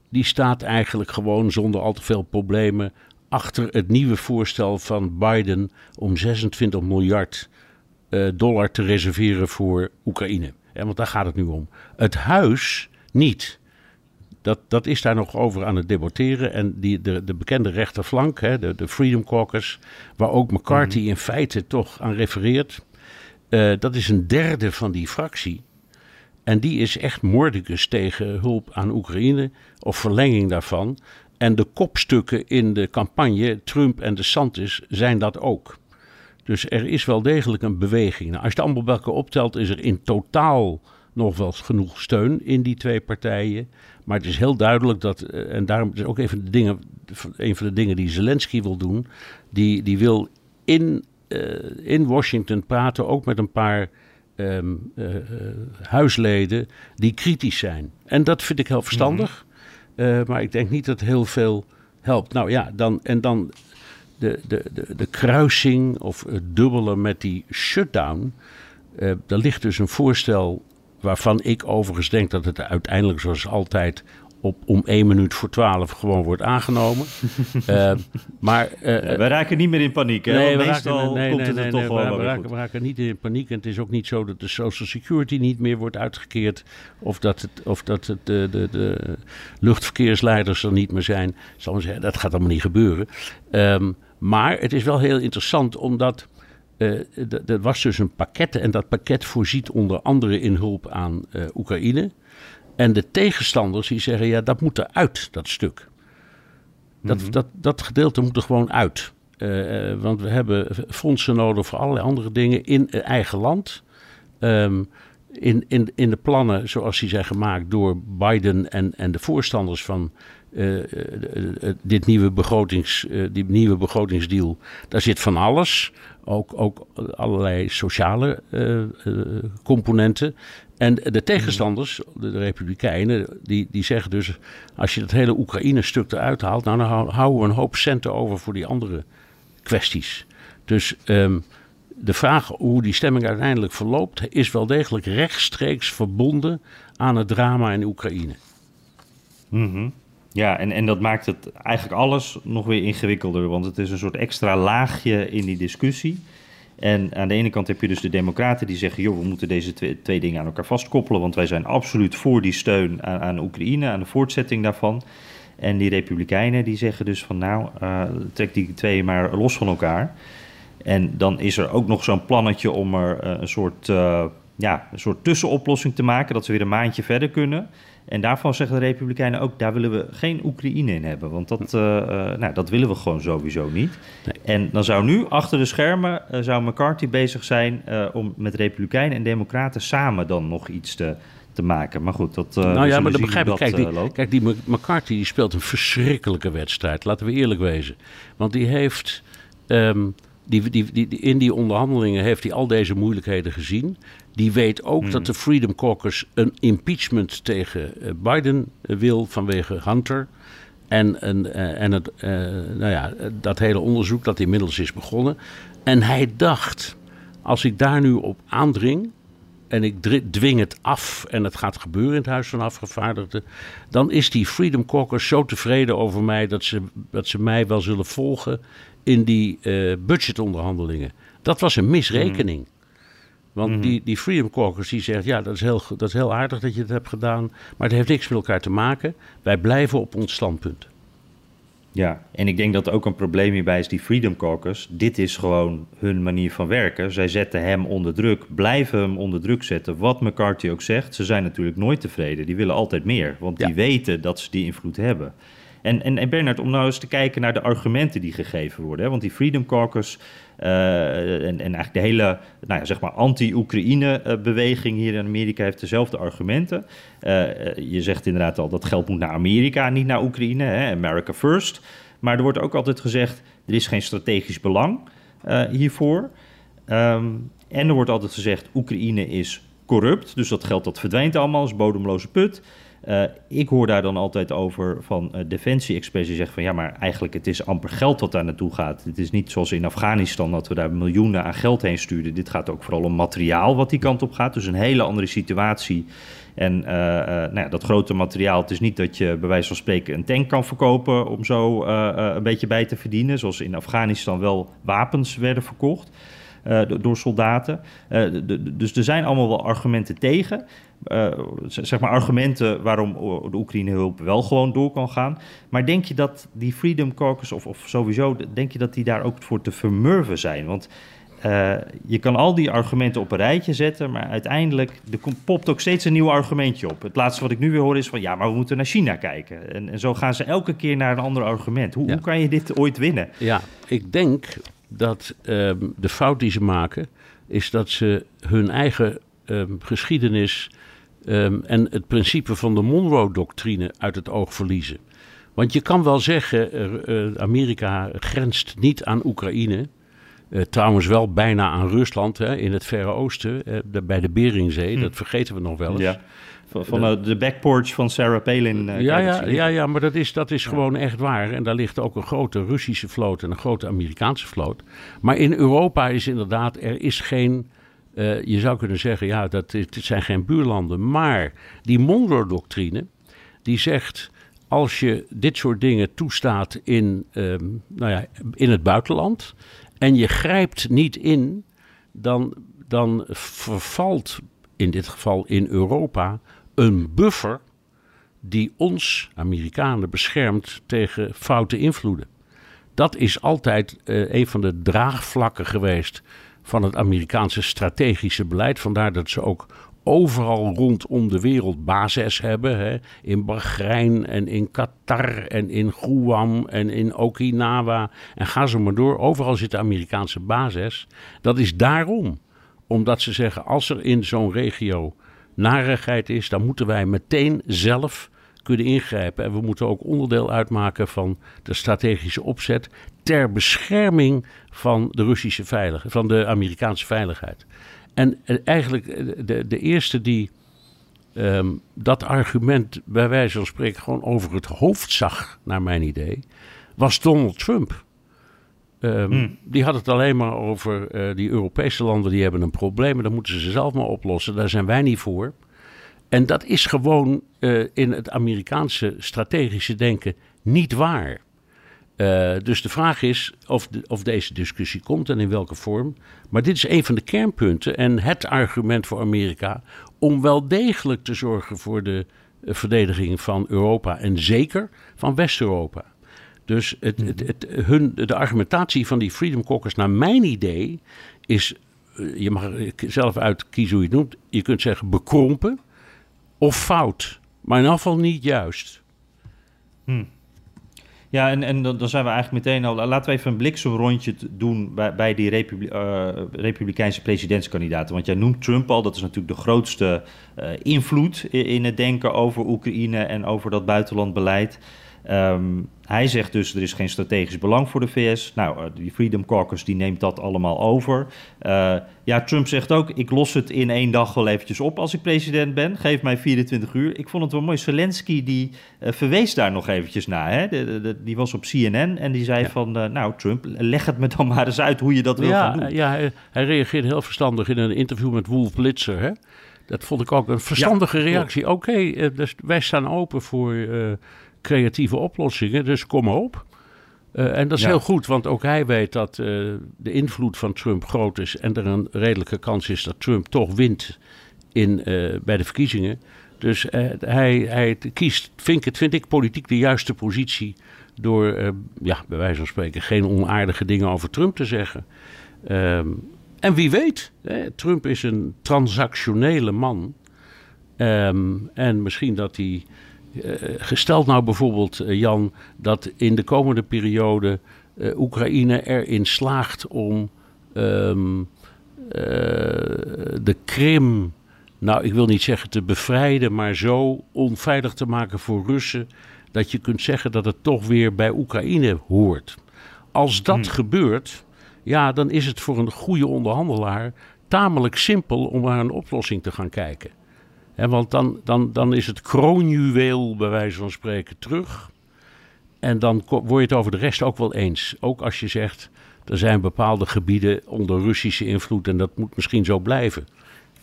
die staat eigenlijk gewoon zonder al te veel problemen achter het nieuwe voorstel van Biden om 26 miljard uh, dollar te reserveren voor Oekraïne. Want daar gaat het nu om. Het huis niet dat, dat is daar nog over aan het debatteren. En die, de, de bekende rechterflank, hè, de, de Freedom Caucus, waar ook McCarthy mhm. in feite toch aan refereert. Uh, dat is een derde van die fractie. En die is echt mordicus tegen hulp aan Oekraïne of verlenging daarvan. En de kopstukken in de campagne, Trump en de Santis, zijn dat ook. Dus er is wel degelijk een beweging. Nou, als je het allemaal bij elkaar optelt, is er in totaal nog wel genoeg steun in die twee partijen. Maar het is heel duidelijk dat, eh, en daarom is ook even de dingen, een van de dingen die Zelensky wil doen, die, die wil in, uh, in Washington praten ook met een paar um, uh, huisleden die kritisch zijn. En dat vind ik heel verstandig, mm -hmm. maar ik denk niet dat heel veel helpt. Nou ja, dan, en dan de, de, de, de kruising of het dubbele met die shutdown. Uh, er ligt dus een voorstel Waarvan ik overigens denk dat het uiteindelijk, zoals altijd, op, om één minuut voor twaalf gewoon wordt aangenomen. uh, maar, uh, we raken niet meer in paniek. Hè? Nee, we raken, nee, komt nee, toch we, raken, we, raken, niet in paniek. En het is ook niet zo dat de Social Security niet meer wordt uitgekeerd. Of dat, het, of dat het, de, de, de luchtverkeersleiders er niet meer zijn. Zal zeggen, dat gaat allemaal niet gebeuren. Um, maar het is wel heel interessant omdat uh, er was dus een pakket en dat pakket voorziet onder andere in hulp aan uh, Oekraïne. En de tegenstanders die zeggen, ja, dat moet eruit, dat stuk. Dat, mm -hmm. dat, dat gedeelte moet er gewoon uit. Uh, want we hebben fondsen nodig voor allerlei andere dingen in eigen land. Um, in, in, in de plannen zoals die zijn gemaakt door Biden en, en de voorstanders van uh, dit nieuwe, begrotings, die nieuwe begrotingsdeal, daar zit van alles. Ook, ook allerlei sociale componenten. En de tegenstanders, de, Republikeinen, die, die zeggen dus: als je dat hele Oekraïne-stuk eruit haalt, nou, dan houden we een hoop centen over voor die andere kwesties. Dus um, de vraag hoe die stemming uiteindelijk verloopt, is wel degelijk rechtstreeks verbonden aan het drama in Oekraïne. Mm. Ja, en, en dat maakt het eigenlijk alles nog weer ingewikkelder, want het is een soort extra laagje in die discussie. En aan de ene kant heb je dus de Democraten die zeggen: joh, we moeten deze twee, dingen aan elkaar vastkoppelen, want wij zijn absoluut voor die steun aan, aan Oekraïne, aan de voortzetting daarvan. En die Republikeinen die zeggen dus van nou, uh, trek die twee maar los van elkaar. En dan is er ook nog zo'n plannetje om er uh, een soort uh, ja, een soort tussenoplossing te maken, dat ze weer een maandje verder kunnen. En daarvan zeggen de Republikeinen ook, daar willen we geen Oekraïne in hebben. Want dat, uh, uh, nou, dat willen we gewoon sowieso niet. Nee. En dan zou nu achter de schermen, uh, zou McCarthy bezig zijn om met Republikeinen en Democraten samen dan nog iets te, te maken. Maar goed, dat. nou ja, maar dat begrijp ik. Kijk, die, kijk, die McCarthy die speelt een verschrikkelijke wedstrijd. Laten we eerlijk wezen. Want die heeft. Um, die, die, die, in die onderhandelingen heeft hij al deze moeilijkheden gezien. Die weet ook Hmm. dat de Freedom Caucus een impeachment tegen eh, Biden wil vanwege Hunter. En, en, eh, en het, uh, nou ja, dat hele onderzoek dat inmiddels is begonnen. En hij dacht, als ik daar nu op aandring en ik dwing het af en het gaat gebeuren in het Huis van Afgevaardigden, dan is die Freedom Caucus zo tevreden over mij dat ze, dat ze mij wel zullen volgen in die uh, budgetonderhandelingen. Dat was een misrekening. Mm. Want mm -hmm. die, die Freedom Caucus die zegt, ja, dat is, heel, dat is heel aardig dat je het hebt gedaan, maar het heeft niks met elkaar te maken. Wij blijven op ons standpunt. Ja, en ik denk dat ook een probleem hierbij is die Freedom Caucus. Dit is gewoon hun manier van werken. Zij zetten hem onder druk, blijven hem onder druk zetten. Wat McCarthy ook zegt, ze zijn natuurlijk nooit tevreden. Die willen altijd meer, want ja. die weten dat ze die invloed hebben. En, en, Bernard, om nou eens te kijken naar de argumenten die gegeven worden. Hè? Want die Freedom Caucus uh, en, en eigenlijk de hele nou ja, zeg maar anti-Oekraïne-beweging hier in Amerika heeft dezelfde argumenten. Uh, je zegt inderdaad al dat geld moet naar Amerika, niet naar Oekraïne. Hè? America first. Maar er wordt ook altijd gezegd, er is geen strategisch belang uh, hiervoor. Um, en er wordt altijd gezegd, Oekraïne is corrupt. Dus dat geld dat verdwijnt allemaal, is bodemloze put. Uh, ik hoor daar dan altijd over van uh, defensie-experts die zeggen van ja, maar eigenlijk het is amper geld wat daar naartoe gaat. Het is niet zoals in Afghanistan dat we daar miljoenen aan geld heen sturen. Dit gaat ook vooral om materiaal wat die kant op gaat. Dus een hele andere situatie. En uh, nou dat grote materiaal, het is niet dat je bij wijze van spreken een tank kan verkopen om zo een beetje bij te verdienen. Zoals in Afghanistan wel wapens werden verkocht. Uh, door soldaten. De, dus er zijn allemaal wel argumenten tegen. Uh, zeg maar argumenten waarom de Oekraïne-hulp wel gewoon door kan gaan. Maar denk je dat die Freedom Caucus, of, of sowieso, denk je dat die daar ook voor te vermurven zijn? Want je kan al die argumenten op een rijtje zetten, maar uiteindelijk er popt ook steeds een nieuw argumentje op. Het laatste wat ik nu weer hoor is van ja, maar we moeten naar China kijken. En, en zo gaan ze elke keer naar een ander argument. Hoe, ja. hoe kan je dit ooit winnen? Ja, ik denk dat um, de fout die ze maken, is dat ze hun eigen um, geschiedenis um, en het principe van de Monroe-doctrine uit het oog verliezen. Want je kan wel zeggen, uh, uh, Amerika grenst niet aan Oekraïne. Uh, trouwens wel bijna aan Rusland hè, in het Verre Oosten, de, bij de Beringzee. Hm. Dat vergeten we nog wel eens. Ja. Van, uh, de backporch van Sarah Palin. Uh, ja, ja, ja, ja, maar dat is, dat is ja. gewoon echt waar. En daar ligt ook een grote Russische vloot en een grote Amerikaanse vloot. Maar in Europa is inderdaad, er is geen... Uh, je zou kunnen zeggen, ja, dat, het zijn geen buurlanden. Maar die Monroe-doctrine, die zegt... als je dit soort dingen toestaat in, um, nou ja, in het buitenland... en je grijpt niet in, dan, dan vervalt in dit geval in Europa een buffer die ons, Amerikanen, beschermt tegen foute invloeden. Dat is altijd uh, een van de draagvlakken geweest van het Amerikaanse strategische beleid. Vandaar dat ze ook overal rondom de wereld bases hebben. Hè? In Bahrein en in Qatar en in Guam en in Okinawa. En ga zo maar door. Overal zitten Amerikaanse bases. Dat is daarom. Omdat ze zeggen, als er in zo'n regio narigheid is, dan moeten wij meteen zelf kunnen ingrijpen. En we moeten ook onderdeel uitmaken van de strategische opzet ter bescherming van de Russische veiligheid, van de Amerikaanse veiligheid. En eigenlijk de, de eerste die um, dat argument bij wijze van spreken gewoon over het hoofd zag, naar mijn idee, was Donald Trump. Um, hmm. Die had het alleen maar over uh, die Europese landen die hebben een probleem en dan moeten ze zelf maar oplossen. Daar zijn wij niet voor. En dat is gewoon uh, in het Amerikaanse strategische denken niet waar. Uh, dus de vraag is of, de, of deze discussie komt en in welke vorm. Maar dit is een van de kernpunten en het argument voor Amerika om wel degelijk te zorgen voor de verdediging van Europa en zeker van West-Europa. Dus het, het, het, hun, de argumentatie van die Freedom Caucus, naar mijn idee, is je mag zelf uitkiezen hoe je het noemt. Je kunt zeggen bekrompen of fout. Maar in afval niet juist. Hm. Ja, en, en dan, zijn we eigenlijk meteen al... Laten we even een bliksemrondje doen bij, bij die uh, Republikeinse presidentskandidaten. Want jij noemt Trump al, dat is natuurlijk de grootste uh, invloed in, in, het denken over Oekraïne en over dat buitenlandbeleid. Um, hij zegt dus er is geen strategisch belang voor de VS. Nou, uh, die Freedom Caucus die neemt dat allemaal over. Uh, ja, Trump zegt ook, ik los het in één dag wel eventjes op als ik president ben. Geef mij 24 uur. Ik vond het wel mooi. Zelensky die uh, verwees daar nog eventjes naar. Hè? De, de, de, die was op CNN en die zei ja. van, nou Trump, leg het me dan maar eens uit hoe je dat wil ja, gaan doen. Ja, hij, hij reageerde heel verstandig in een interview met Wolf Blitzer. Hè? Dat vond ik ook een verstandige ja, reactie. Oké, okay, dus wij staan open voor creatieve oplossingen, dus kom op. Uh, en dat is ja. heel goed, want ook hij weet dat uh, de invloed van Trump groot is en er een redelijke kans is dat Trump toch wint in, uh, bij de verkiezingen. Dus hij, hij kiest, vind, het, vind ik politiek de juiste positie door, ja, bij wijze van spreken, geen onaardige dingen over Trump te zeggen. Um, en wie weet, hè, Trump is een transactionele man. Um, en misschien dat hij gesteld nou bijvoorbeeld, uh, Jan, dat in de komende periode uh, Oekraïne erin slaagt om um, de Krim, nou ik wil niet zeggen te bevrijden, maar zo onveilig te maken voor Russen, dat je kunt zeggen dat het toch weer bij Oekraïne hoort. Als dat hmm. gebeurt, ja, dan is het voor een goede onderhandelaar tamelijk simpel om naar een oplossing te gaan kijken. En want dan, dan, dan is het kroonjuweel, bij wijze van spreken, terug. En dan word je het over de rest ook wel eens. Ook als je zegt, er zijn bepaalde gebieden onder Russische invloed en dat moet misschien zo blijven.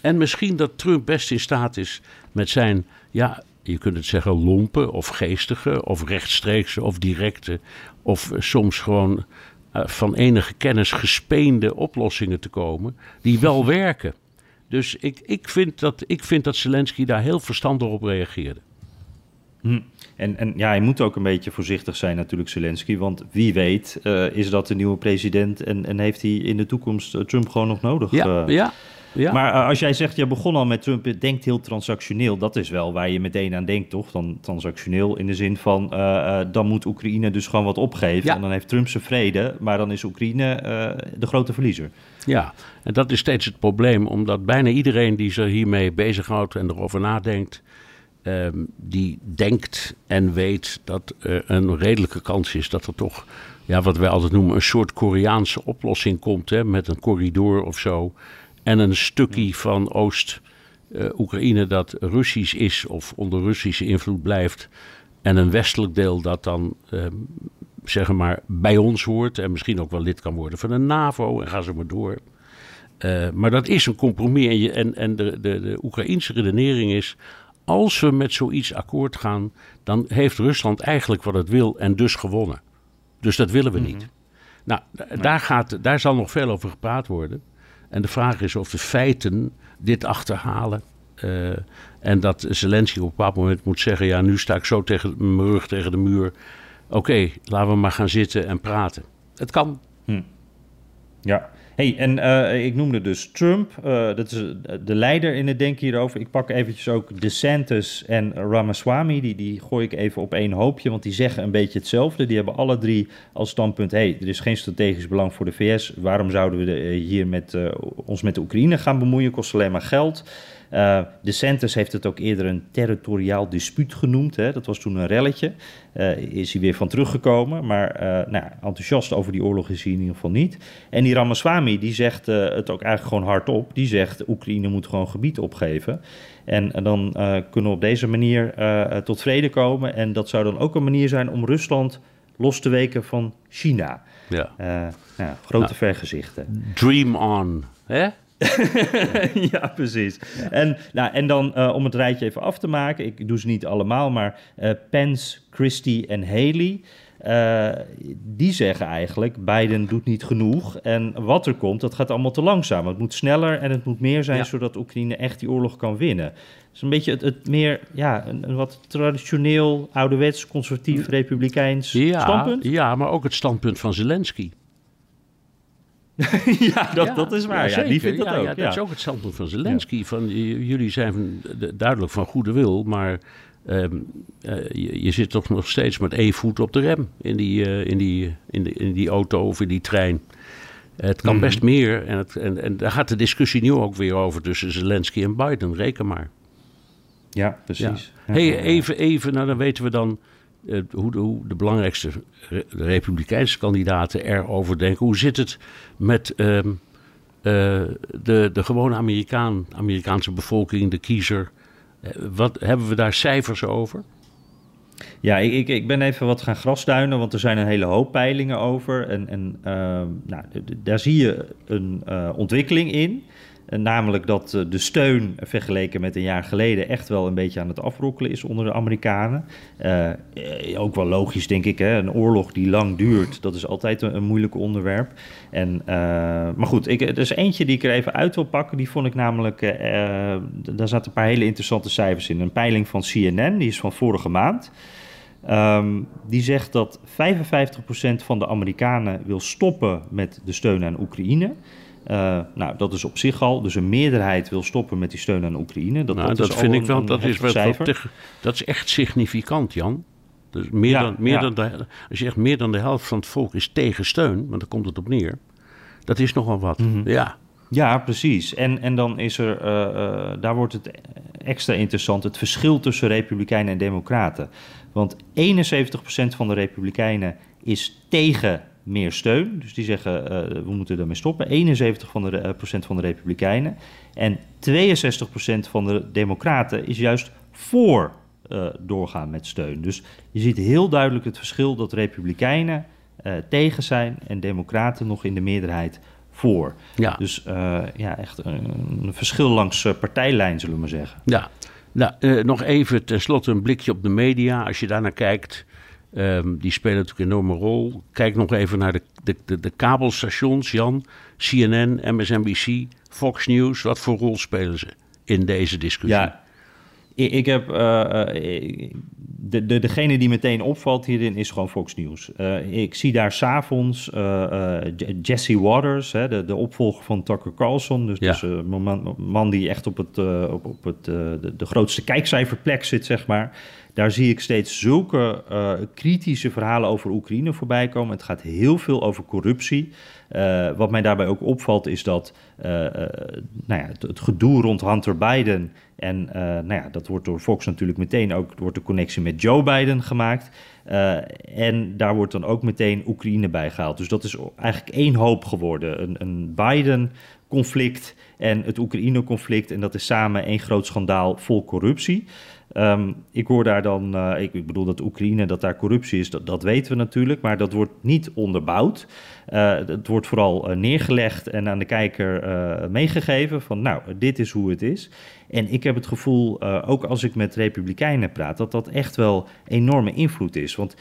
En misschien dat Trump best in staat is met zijn, ja, je kunt het zeggen, lompe of geestige of rechtstreekse of directe of soms gewoon uh, van enige kennis gespeende oplossingen te komen die wel werken. Dus ik, ik, vind dat, ik vind dat Zelensky daar heel verstandig op reageerde. Hm. En, en ja, hij moet ook een beetje voorzichtig zijn natuurlijk, Zelensky. Want wie weet uh, is dat de nieuwe president en, en heeft hij in de toekomst uh, Trump gewoon nog nodig? Ja, uh, ja. Ja. Maar uh, als jij zegt, je begon al met Trump, het denkt heel transactioneel. Dat is wel waar je meteen aan denkt, toch? Dan transactioneel in de zin van, uh, uh, dan moet Oekraïne dus gewoon wat opgeven. Ja. En dan heeft Trump zijn vrede, maar dan is Oekraïne de grote verliezer. Ja, en dat is steeds het probleem, omdat bijna iedereen die zich hiermee bezighoudt en erover nadenkt, um, die denkt en weet dat er een redelijke kans is dat er toch, ja, wat wij altijd noemen, een soort Koreaanse oplossing komt, hè, met een corridor of zo. En een stukje van Oost-Oekraïne uh, dat Russisch is of onder Russische invloed blijft. En een westelijk deel dat dan uh, zeg maar bij ons hoort. En misschien ook wel lid kan worden van de NAVO. En ga zo maar door. Uh, maar dat is een compromis. En, je, en, en de, de, de Oekraïnse redenering is. Als we met zoiets akkoord gaan. dan heeft Rusland eigenlijk wat het wil. En dus gewonnen. Dus dat willen we niet. Mm-hmm. Nou, nee. daar, gaat, daar zal nog veel over gepraat worden. En de vraag is of de feiten dit achterhalen. Uh, en dat Zelensky op een bepaald moment moet zeggen: ja, nu sta ik zo tegen mijn rug tegen de muur. Oké, laten we maar gaan zitten en praten. Het kan. Hm. Ja. Hey, en uh, ik noemde dus Trump, uh, dat is de leider in het denken hierover. Ik pak eventjes ook DeSantis en Ramaswamy, die, die gooi ik even op één hoopje, want die zeggen een beetje hetzelfde. Die hebben alle drie als standpunt, hey, er is geen strategisch belang voor de VS. Waarom zouden we hier met, ons met de Oekraïne gaan bemoeien? Kost alleen maar geld. Uh, DeSantis heeft het ook eerder een territoriaal dispuut genoemd. Hè. Dat was toen een relletje. Uh, is hij weer van teruggekomen. Maar nou, enthousiast over die oorlog is hij in ieder geval niet. En die Ramaswamy die zegt het ook eigenlijk gewoon hardop. Die zegt Oekraïne moet gewoon gebied opgeven. En, en dan kunnen we op deze manier tot vrede komen. En dat zou dan ook een manier zijn om Rusland los te weken van China. Ja. Nou, grote nou, vergezichten. Dream on, hè? ja, precies. Ja. En, nou, en dan uh, om het rijtje even af te maken, ik doe ze niet allemaal, maar uh, Pence, Christie en Haley. Uh, die zeggen eigenlijk, Biden doet niet genoeg. En wat er komt, dat gaat allemaal te langzaam. Het moet sneller en het moet meer zijn, ja. zodat Oekraïne echt die oorlog kan winnen. Dus een beetje het, het meer, ja, een, een, wat traditioneel, ouderwets, conservatief, republikeins ja, standpunt. Ja, maar ook het standpunt van Zelensky. ja, dat, dat is waar. Ja, die vindt dat ook. Ja, dat is ook het standpunt van Zelensky. Van, jullie zijn van, duidelijk van goede wil, maar ehm, eh, je, je, zit toch nog steeds met één voet op de rem in die, uh, in die, in de, in die auto of in die trein. Het kan mhm. best meer. En, het, en, en daar gaat de discussie nu ook weer over tussen Zelensky en Biden. Reken maar. Ja, precies. hey, even, even, nou dan weten we dan uh, hoe, de, hoe, de, belangrijkste re republikeinse kandidaten erover denken. Hoe zit het met um, uh, de, de gewone Amerikaan, Amerikaanse bevolking, de kiezer? Uh, wat, hebben we daar cijfers over? Ja, ik, ik, ben even wat gaan grasduinen, want er zijn een hele hoop peilingen over. En, ehm, nou, daar zie je een ontwikkeling in. Eh, namelijk dat eh, de steun vergeleken met een jaar geleden echt wel een beetje aan het afbrokkelen is onder de Amerikanen. Uh, ook wel logisch, denk ik. Hè? Een oorlog die lang duurt, dat is altijd een, moeilijk onderwerp. En, maar goed, ik, er is eentje die ik er even uit wil pakken. Die vond ik namelijk, daar zaten een paar hele interessante cijfers in. Een peiling van CNN, die is van vorige maand. Um, die zegt dat 55% van de Amerikanen wil stoppen met de steun aan Oekraïne. Uh, nou, dat is op zich al. Dus een meerderheid wil stoppen met die steun aan Oekraïne. Dat, nou, dat, vind ik wel. dat, is wel dat is echt significant, Jan. Dus meer dan, meer dan de, als je zegt meer dan de helft van het volk is tegen steun, want daar komt het op neer. Dat is nogal wat. Mm -hmm. Ja. Ja, precies. En, en dan is er, uh, uh, daar wordt het extra interessant, het verschil tussen Republikeinen en Democraten. Want 71% van de Republikeinen is tegen meer steun. Dus die zeggen uh, we moeten ermee stoppen. 71 van de, uh, procent van de Republikeinen. En 62 procent van de Democraten is juist voor uh, doorgaan met steun. Dus je ziet heel duidelijk het verschil dat Republikeinen tegen zijn en Democraten nog in de meerderheid voor. Ja. Dus ja, echt een, een verschil langs partijlijn, zullen we maar zeggen. Ja, nou, nog even tenslotte een blikje op de media. Als je daarnaar kijkt, Um, die spelen natuurlijk een enorme rol. Kijk nog even naar de, de, de, de, kabelstations, Jan. CNN, MSNBC, Fox News. Wat voor rol spelen ze in deze discussie? Ja, ik, ik heb... Uh, de, de, degene die meteen opvalt hierin is gewoon Fox News. Uh, ik zie daar s'avonds uh, Jesse Waters, hè, de, de opvolger van Tucker Carlson. Dus, ja. dus een man, man, die echt op, het, op, op het, de, de grootste kijkcijferplek zit, zeg maar. Daar zie ik steeds zulke uh, kritische verhalen over Oekraïne voorbij komen. Het gaat heel veel over corruptie. Uh, wat mij daarbij ook opvalt is dat uh, nou ja, het, het, gedoe rond Hunter Biden... en nou ja, dat wordt door Fox natuurlijk meteen ook... wordt de connectie met Joe Biden gemaakt... en daar wordt dan ook meteen Oekraïne bij gehaald. Dus dat is eigenlijk één hoop geworden. Een, een Biden-conflict en het Oekraïne-conflict. En dat is samen één groot schandaal vol corruptie. Um, ik hoor daar dan, uh, ik, ik, bedoel dat Oekraïne, dat daar corruptie is, dat, dat weten we natuurlijk, maar dat wordt niet onderbouwd. Uh, het wordt vooral uh, neergelegd en aan de kijker meegegeven van, nou, dit is hoe het is. En ik heb het gevoel, ook als ik met republikeinen praat, dat dat echt wel enorme invloed is. Want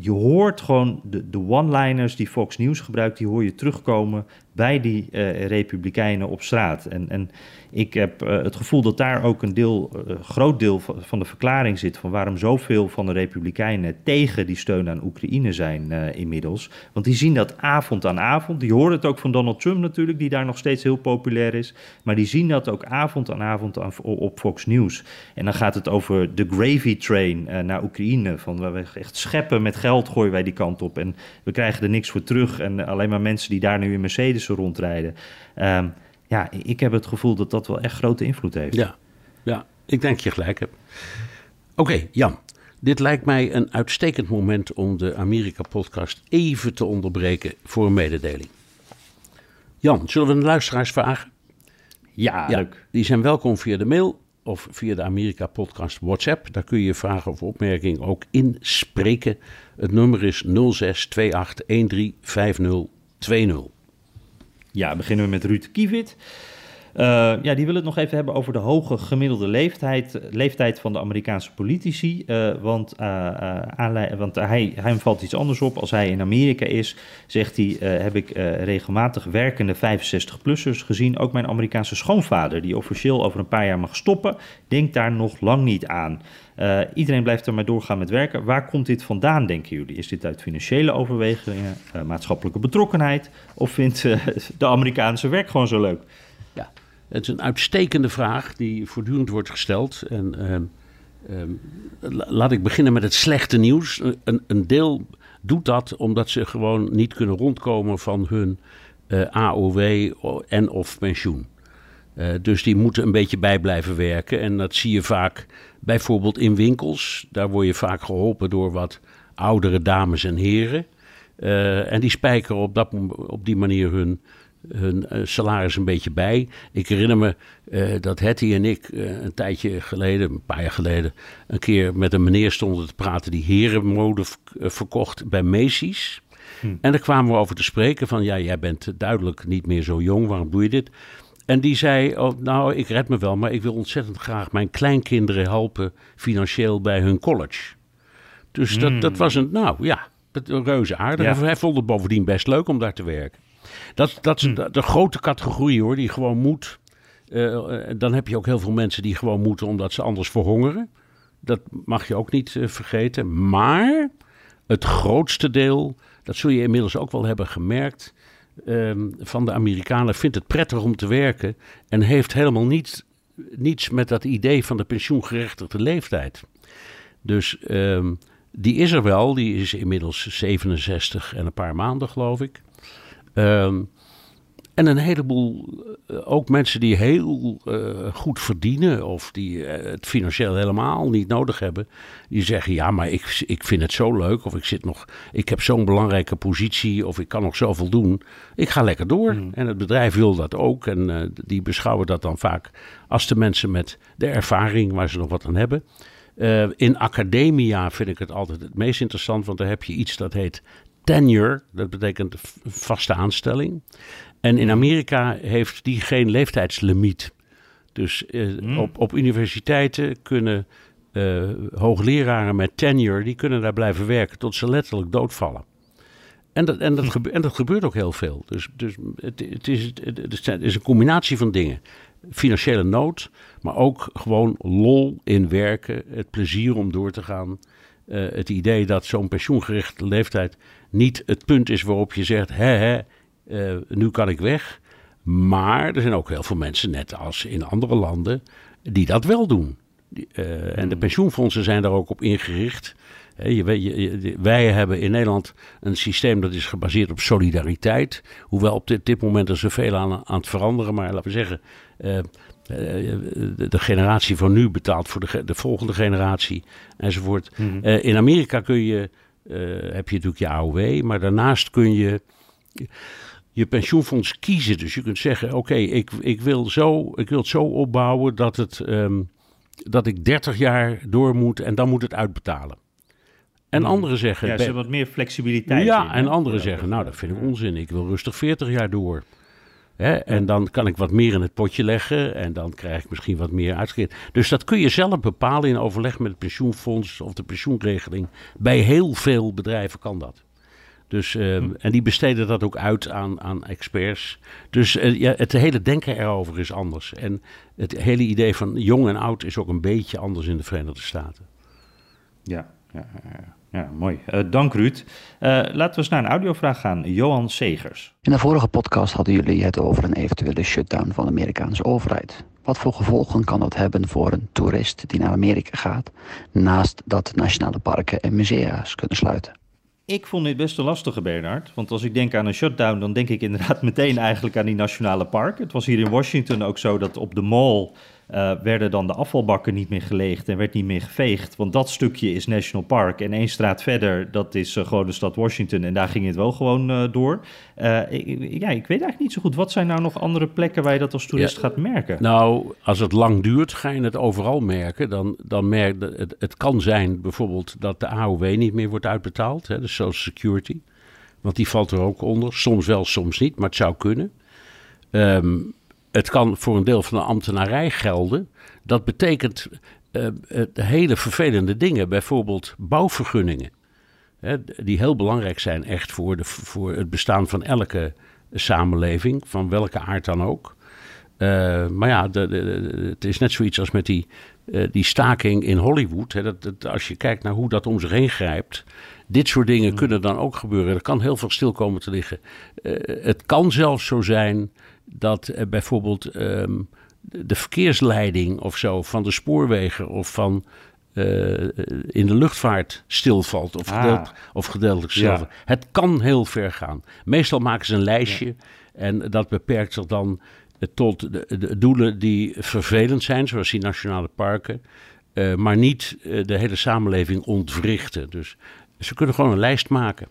je hoort gewoon de, de one-liners die Fox News gebruikt, die hoor je terugkomen bij die republikeinen op straat. En, en ik heb het gevoel dat daar ook een deel, groot deel van, van, de verklaring zit van waarom zoveel van de Republikeinen tegen die steun aan Oekraïne zijn inmiddels. Want die zien dat avond aan avond. Die horen het ook van Donald Trump natuurlijk, die daar nog steeds heel populair is. Maar die zien dat ook avond aan avond aan, op Fox News. En dan gaat het over de gravy train naar Oekraïne. Van we echt scheppen met geld gooien wij die kant op. En we krijgen er niks voor terug. En alleen maar mensen die daar nu in Mercedes rondrijden. Um, ja, ik heb het gevoel dat dat wel echt grote invloed heeft. Ja, ja ik denk dat je gelijk hebt. Oké, okay, Jan. Dit lijkt mij een uitstekend moment om de Amerika-podcast even te onderbreken voor een mededeling. Jan, zullen we de luisteraars vragen? Ja, ja, leuk. Die zijn welkom via de mail of via de Amerika-podcast WhatsApp. Daar kun je vragen of opmerking ook inspreken. Het nummer is 0628135020. Ja, beginnen we met Ruud Kievit. Uh, ja, die willen het nog even hebben over de hoge gemiddelde leeftijd, leeftijd van de Amerikaanse politici. Uh, want uh, want hij, hem valt iets anders op. Als hij in Amerika is, zegt hij, heb ik regelmatig werkende 65-plussers gezien. Ook mijn Amerikaanse schoonvader, die officieel over een paar jaar mag stoppen, denkt daar nog lang niet aan. iedereen blijft er maar doorgaan met werken. Waar komt dit vandaan, denken jullie? Is dit uit financiële overwegingen, maatschappelijke betrokkenheid? Of vindt de Amerikaanse werk gewoon zo leuk? Het is een uitstekende vraag die voortdurend wordt gesteld. En ehm, ehm, laat ik beginnen met het slechte nieuws. Een, een, deel doet dat omdat ze gewoon niet kunnen rondkomen van hun eh, AOW en of pensioen. Uh, dus die moeten een beetje bij blijven werken. En dat zie je vaak bijvoorbeeld in winkels. Daar word je vaak geholpen door wat oudere dames en heren. Uh, en die spijkeren op, dat, op die manier hun hun uh, salaris een beetje bij. Ik herinner me uh, dat Hetty en ik uh, een tijdje geleden, een paar jaar geleden, een keer met een meneer stonden te praten die herenmode verkocht bij Macy's. Hm. En daar kwamen we over te spreken van, ja, jij bent duidelijk niet meer zo jong, waarom doe je dit? En die zei, oh, nou, ik red me wel, maar ik wil ontzettend graag mijn kleinkinderen helpen financieel bij hun college. Dus dat, dat hm. was een, nou ja, een reuze aardig. Ja. Hij vond het bovendien best leuk om daar te werken. Dat, dat is hm. de, grote categorie hoor, die gewoon moet. Uh, dan heb je ook heel veel mensen die gewoon moeten omdat ze anders verhongeren. Dat mag je ook niet uh, vergeten. Maar het grootste deel, dat zul je inmiddels ook wel hebben gemerkt, uh, van de Amerikanen vindt het prettig om te werken en heeft helemaal niet, niets met dat idee van de pensioengerechtigde leeftijd. Dus ehm, die is er wel, die is inmiddels 67 en een paar maanden geloof ik. Um, en een heleboel, uh, ook mensen die heel uh, goed verdienen of die uh, het financieel helemaal niet nodig hebben, die zeggen ja, maar ik, ik vind het zo leuk of ik zit nog, ik heb zo'n belangrijke positie of ik kan nog zoveel doen. Ik ga lekker door. Mm. En het bedrijf wil dat ook en die beschouwen dat dan vaak als de mensen met de ervaring waar ze nog wat aan hebben. in academia vind ik het altijd het meest interessant, want daar heb je iets dat heet tenure, dat betekent vaste aanstelling. En in Amerika heeft die geen leeftijdslimiet. Dus uh, op, op universiteiten kunnen uh, hoogleraren met tenure, die kunnen daar blijven werken tot ze letterlijk doodvallen. En dat, en dat, hm. en dat gebeurt ook heel veel. Dus, dus het, het, is, het is een combinatie van dingen. Financiële nood, maar ook gewoon lol in werken, het plezier om door te gaan. Uh, het idee dat zo'n pensioengerichte leeftijd niet het punt is waarop je zegt: hè, hè, uh, nu kan ik weg. Maar er zijn ook heel veel mensen, net als in andere landen, die dat wel doen. Uh, en de pensioenfondsen zijn daar ook op ingericht. Je, je, wij hebben in Nederland een systeem dat is gebaseerd op solidariteit. Hoewel op dit, dit moment er zoveel aan, aan het veranderen. Maar laten we zeggen, uh, de, de, generatie van nu betaalt voor de, de volgende generatie enzovoort. Mm -hmm. uh, in Amerika kun je heb je natuurlijk je AOW, maar daarnaast kun je je pensioenfonds kiezen. Dus je kunt zeggen: Oké, ik, ik, wil zo, ik wil het zo opbouwen dat, het, um, dat ik 30 jaar door moet en dan moet het uitbetalen. En hmm. anderen zeggen. Ja, ze hebben wat meer flexibiliteit. Ja, en anderen zeggen: Nou, dat vind ik onzin. Ik wil rustig 40 jaar door. Hè? En dan kan ik wat meer in het potje leggen en dan krijg ik misschien wat meer uitgekeerd. Dus dat kun je zelf bepalen in overleg met het pensioenfonds of de pensioenregeling. Bij heel veel bedrijven kan dat. Dus, uh, En die besteden dat ook uit aan, aan experts. Dus uh, ja, het hele denken erover is anders. En het hele idee van jong en oud is ook een beetje anders in de Verenigde Staten. Ja, ja, ja. Ja, mooi. Uh, dank Ruud. Uh, laten we eens naar een audiovraag gaan. Johan Segers. In de vorige podcast hadden jullie het over een eventuele shutdown van de Amerikaanse overheid. Wat voor gevolgen kan dat hebben voor een toerist die naar Amerika gaat, naast dat nationale parken en musea's kunnen sluiten? Ik vond dit best een lastige, Bernard. Want als ik denk aan een shutdown, dan denk ik inderdaad meteen eigenlijk aan die nationale parken. Het was hier in Washington ook zo dat op de mall uh, werden dan de afvalbakken niet meer geleegd en werd niet meer geveegd. Want dat stukje is National Park. En één straat verder, dat is uh, gewoon de stad Washington. En daar ging het wel gewoon uh, door. Ik, ja, ik weet eigenlijk niet zo goed. Wat zijn nou nog andere plekken waar je dat als toerist gaat merken? Nou, als het lang duurt, ga je het overal merken. Dan, dan merk het, het kan zijn bijvoorbeeld dat de AOW niet meer wordt uitbetaald. Hè, de Social Security. Want die valt er ook onder. Soms wel, soms niet, maar het zou kunnen. Um, het kan voor een deel van de ambtenarij gelden. Dat betekent uh, hele vervelende dingen, bijvoorbeeld bouwvergunningen. Hè, die heel belangrijk zijn echt voor, de, voor het bestaan van elke samenleving, van welke aard dan ook. Uh, maar ja, de, de, het is net zoiets als met die, uh, die staking in Hollywood. Hè, dat, dat, als je kijkt naar hoe dat om zich heen grijpt. Dit soort dingen mm. kunnen dan ook gebeuren. Er kan heel veel stil komen te liggen. Het kan zelfs zo zijn dat bijvoorbeeld um, de verkeersleiding of zo van de spoorwegen of van in de luchtvaart stilvalt of, Ah. of gedeeltelijk stilvalt. Ja. Het kan heel ver gaan. Meestal maken ze een lijstje en dat beperkt zich dan eh, tot de, de doelen die vervelend zijn, zoals die nationale parken, eh, maar niet eh, de hele samenleving ontwrichten. Dus ze kunnen gewoon een lijst maken.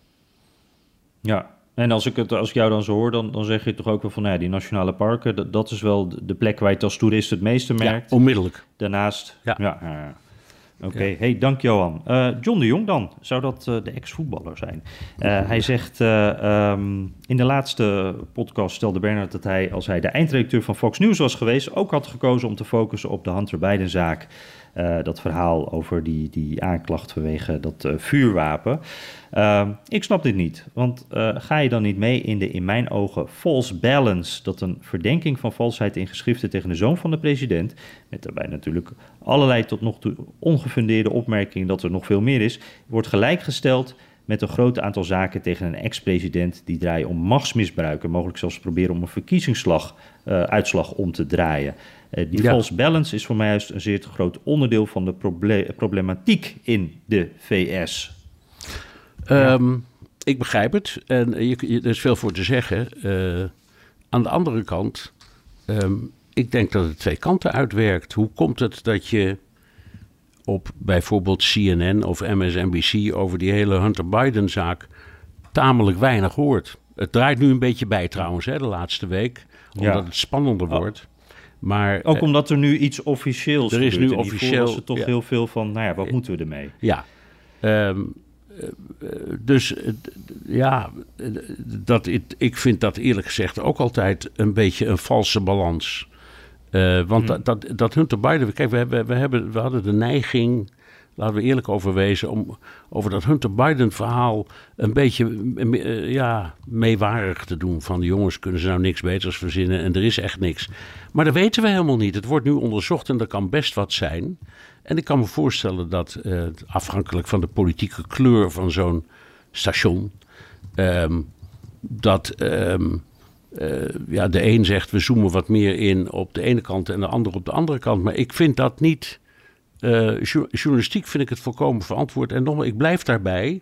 Ja, en als ik, het, als ik jou dan zo hoor, dan, dan zeg je toch ook wel van... Nou ja, die nationale parken, dat, dat is wel de plek waar je het als toerist het meeste merkt. Ja, onmiddellijk. Daarnaast, Ja. ja. Oké, hey, dank Johan. Eh, John de Jong dan, zou dat eh, de ex-voetballer zijn? Eh, hij zegt, eh, ehm, in de laatste podcast stelde Bernard dat hij, als hij de eindredacteur van Fox News was geweest, ook had gekozen om te focussen op de Hunter Biden-zaak. Eh, dat verhaal over die, die aanklacht vanwege dat eh, vuurwapen. Ehm, ik snap dit niet, want eh, ga je dan niet mee in de in mijn ogen false balance, dat een verdenking van valsheid in geschriften tegen de zoon van de president, met daarbij natuurlijk allerlei tot nog toe ongefundeerde opmerkingen dat er nog veel meer is, wordt gelijkgesteld met een groot aantal zaken tegen een ex-president die draaien om machtsmisbruik en mogelijk zelfs proberen om een verkiezingsslag, uitslag om te draaien. Eh, die Ja. false balance is voor mij juist een zeer groot onderdeel van de proble- problematiek in de VS. Ehm, ik begrijp het en je, je- er is veel voor te zeggen. Eh, aan de andere kant, ehm, ik denk dat het twee kanten uitwerkt. Hoe komt het dat je op bijvoorbeeld CNN of MSNBC over die hele Hunter Biden-zaak tamelijk weinig hoort? Het draait nu een beetje bij trouwens, hè, de laatste week, omdat Ja. het spannender Oh. wordt. Maar Ook eh, omdat er nu iets officieels Er is gebeurt. nu officieel- er toch ja. heel veel van, nou ja, wat moeten we ermee? Ja. Ehm, eh, dus eh, ja, dat, ik, vind dat eerlijk gezegd ook altijd een beetje een valse balans. Want dat, dat, dat Hunter Biden, kijk, we, hebben, we, hebben, we hadden de neiging, laten we eerlijk over wezen, om over dat Hunter Biden verhaal een beetje eh, ja, meewarig te doen. Van jongens, kunnen ze nou niks beters verzinnen en er is echt niks. Maar dat weten we helemaal niet. Het wordt nu onderzocht en er kan best wat zijn. En ik kan me voorstellen dat, eh, afhankelijk van de politieke kleur van zo'n station, ehm, dat ehm, eh, ja, de een zegt we zoomen wat meer in op de ene kant en de ander op de andere kant. Maar ik vind dat niet. Eh, jour- journalistiek vind ik het volkomen verantwoord. En nogmaals, ik blijf daarbij.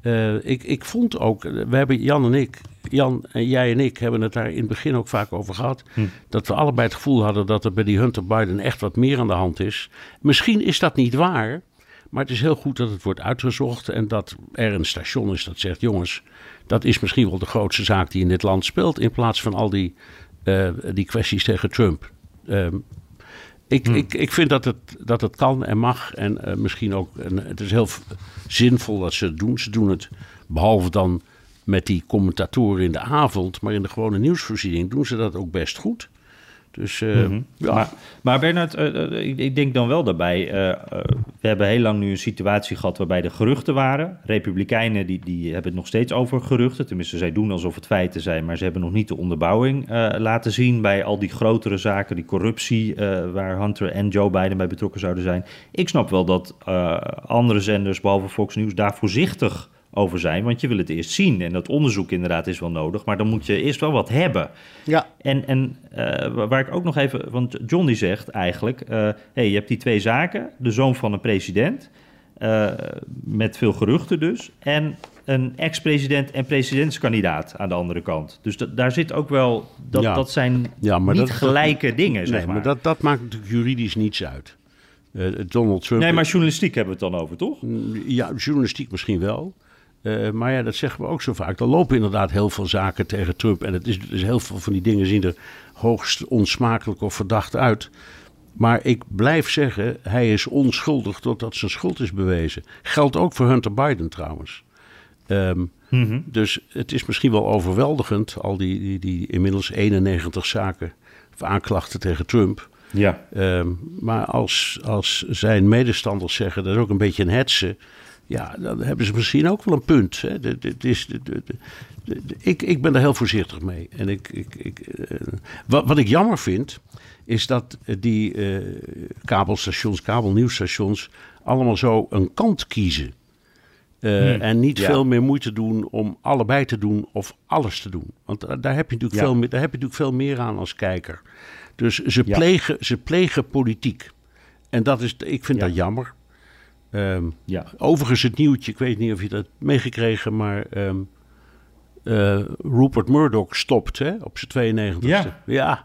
Eh, ik, ik vond ook, we hebben Jan en ik, Jan en jij en ik hebben het daar in het begin ook vaak over gehad. Dat we allebei het gevoel hadden dat er bij die Hunter Biden echt wat meer aan de hand is. Misschien is dat niet waar, maar het is heel goed dat het wordt uitgezocht en dat er een station is dat zegt: jongens, dat is misschien wel de grootste zaak die in dit land speelt, in plaats van al die, eh, die kwesties tegen Trump. Ehm, ik, ik, ik vind dat het, dat het kan en mag. En eh, misschien ook, en het is heel zinvol dat ze het doen. Ze doen het, behalve dan met die commentatoren in de avond, maar in de gewone nieuwsvoorziening doen ze dat ook best goed. Dus eh, ja, Maar, maar Bernard, eh, eh, ik, ik denk dan wel daarbij, we hebben heel lang nu een situatie gehad waarbij er geruchten waren. Republikeinen die, die hebben het nog steeds over geruchten, tenminste zij doen alsof het feiten zijn, maar ze hebben nog niet de onderbouwing laten zien bij al die grotere zaken, die corruptie waar Hunter en Joe Biden bij betrokken zouden zijn. Ik snap wel dat andere zenders, behalve Fox News, daar voorzichtig over zijn, want je wil het eerst zien. En dat onderzoek inderdaad is wel nodig, maar dan moet je eerst wel wat hebben. ja. En, en eh, wa- waar ik ook nog even, want John die zegt eigenlijk, eh hey, je hebt die twee zaken, de zoon van een president, eh, met veel geruchten dus, en een ex-president en presidentskandidaat aan de andere kant. Dus dat, daar zit ook wel, dat, Ja. dat zijn Ja, maar niet dat- gelijke dingen, zeg Nee, maar. maar dat, dat maakt natuurlijk juridisch niets uit. Donald Trump. nee, maar journalistiek hebben we het dan over, toch? Ja, journalistiek misschien wel. Eh, maar ja, dat zeggen we ook zo vaak. Er lopen inderdaad heel veel zaken tegen Trump. En het is, dus heel veel van die dingen zien er hoogst onsmakelijk of verdacht uit. Maar ik blijf zeggen, hij is onschuldig totdat zijn schuld is bewezen. Geldt ook voor Hunter Biden trouwens. Ehm, Dus het is misschien wel overweldigend, al die, die, die inmiddels 91 zaken of aanklachten tegen Trump. Ja. Ehm, maar als, als zijn medestanders zeggen dat is ook een beetje een hetsen. Ja, dan hebben ze misschien ook wel een punt. Hè. De, de, is de, de, de, ik, ik ben er heel voorzichtig mee. En ik, ik, ik, uh, wat, wat ik jammer vind, is dat die uh, kabelstations, kabelnieuwsstations, allemaal zo een kant kiezen. Uh, hmm, en niet ja. veel meer moeite doen om allebei te doen of alles te doen. Want daar heb je natuurlijk, ja. veel, meer, daar heb je natuurlijk veel meer aan als kijker. Dus ze, ja. plegen, ze plegen politiek. En dat is, ik vind dat jammer. Um, ja. Overigens het nieuwtje, ik weet niet of je dat meegekregen, maar um, uh, Rupert Murdoch stopt hè, op zijn 92e. Ja. ja.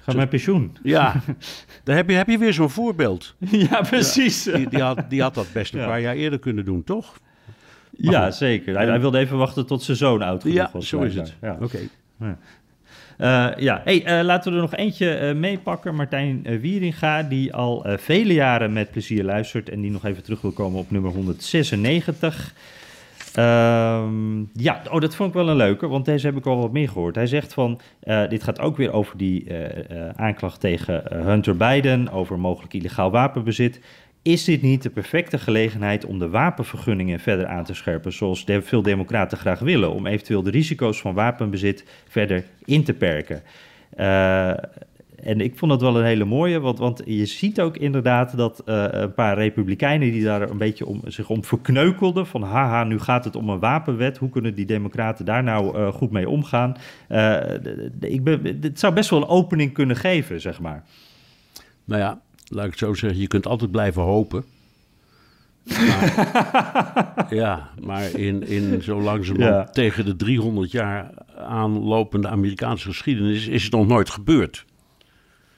Ga met pensioen. Ja, daar heb je, heb je weer zo'n voorbeeld. Ja, precies. Ja, die, die, had, die had dat best een paar jaar eerder kunnen doen, toch? Maar ja, goed. zeker. Hij, hij, wilde even wachten tot zijn zoon oud genoeg ja, was. zo is het. Ja. Oké. Okay. Uh, ja, hey, uh, laten we er nog eentje uh, meepakken. Martijn Wieringa, die al vele jaren met plezier luistert en die nog even terug wil komen op nummer 196. Um, ja, oh, dat vond ik wel een leuke, want deze heb ik al wat meer gehoord. Hij zegt van, dit gaat ook weer over die aanklacht tegen Hunter Biden, over mogelijk illegaal wapenbezit. Is dit niet de perfecte gelegenheid om de wapenvergunningen verder aan te scherpen, zoals veel democraten graag willen, om eventueel de risico's van wapenbezit verder in te perken? Uh, en ik vond dat wel een hele mooie, want, want je ziet ook inderdaad dat uh, een paar republikeinen die daar een beetje om, zich om verkneukelden, van haha, nu gaat het om een wapenwet, hoe kunnen die democraten daar nou uh, goed mee omgaan? Ik ben, het zou best wel een opening kunnen geven, zeg maar. Nou ja, laat ik het zo zeggen, je kunt altijd blijven hopen. Maar, ja, maar in, in zo langzamerhand ja. tegen de 300 jaar aanlopende Amerikaanse geschiedenis is het nog nooit gebeurd.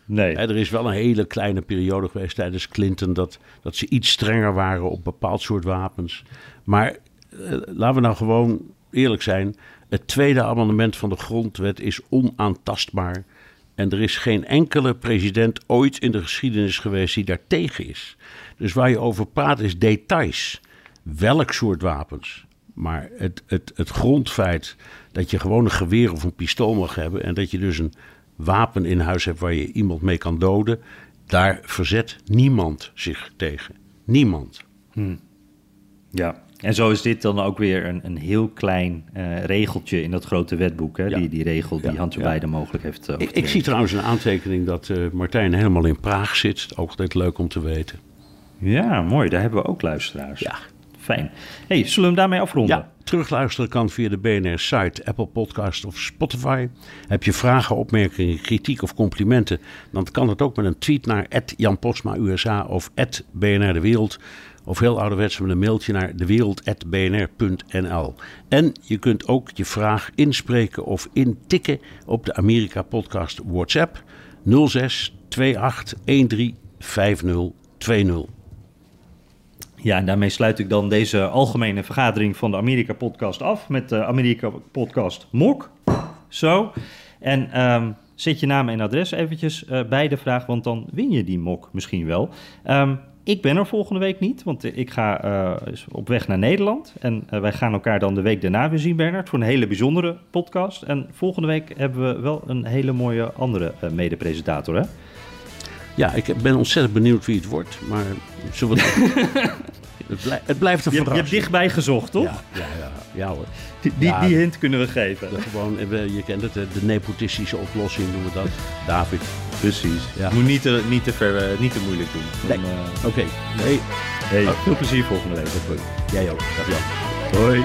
Nee. He, er is wel een hele kleine periode geweest tijdens Clinton dat, dat ze iets strenger waren op bepaald soort wapens. Maar uh, laten we nou gewoon eerlijk zijn. Het tweede amendement van de grondwet is onaantastbaar. En er is geen enkele president ooit in de geschiedenis geweest die daar tegen is. Dus waar je over praat is details. Welk soort wapens. Maar het, het, het grondfeit dat je gewoon een geweer of een pistool mag hebben. En dat je dus een wapen in huis hebt waar je iemand mee kan doden. Daar verzet niemand zich tegen. Niemand. Hmm. Ja. En zo is dit dan ook weer een, een heel klein uh, regeltje in dat grote wetboek. Hè? Ja. Die, die regel die ja. Biden mogelijk heeft. Uh, ik, ik, zie trouwens een aantekening dat uh, Martijn helemaal in Praag zit. Ook altijd leuk om te weten. Ja, mooi. Daar hebben we ook luisteraars. Ja. Fijn. hey, zullen we hem daarmee afronden? Ja, terugluisteren kan via de BNR-site, Apple Podcast of Spotify. Heb je vragen, opmerkingen, kritiek of complimenten... dan kan het ook met een tweet naar Jan USA of BNR De Wereld... Of heel ouderwets met een mailtje naar dewereld.bnr.nl. En je kunt ook je vraag inspreken of intikken op de Amerika Podcast WhatsApp 06 28 13 5020. Ja, en daarmee sluit ik dan deze algemene vergadering van de Amerika Podcast af met de Amerika Podcast MOK. Zo. En um, zet je naam en adres eventjes uh, bij de vraag, want dan win je die MOK misschien wel. Um, ik ben er volgende week niet, want ik ga uh, op weg naar Nederland. En uh, wij gaan elkaar dan de week daarna weer zien, Bernard, voor een hele bijzondere podcast. En volgende week hebben we wel een hele mooie andere uh, mede-presentator, hè? Ja, ik ben ontzettend benieuwd wie het wordt, maar zullen we het, blij, het blijft een je, verrassing. Je hebt dichtbij gezocht, toch? Ja, ja, ja, ja hoor. Die, die, ja, die hint kunnen we geven. De, gewoon, je kent het, de nepotistische oplossing noemen we dat. David. Precies. Ja. Moet niet te, niet te, ver, uh, niet te moeilijk doen. Nee. uh, Oké. Okay. Hey. hey. Oh, veel plezier volgende week. Jij ook. Dag Jan. Hoi.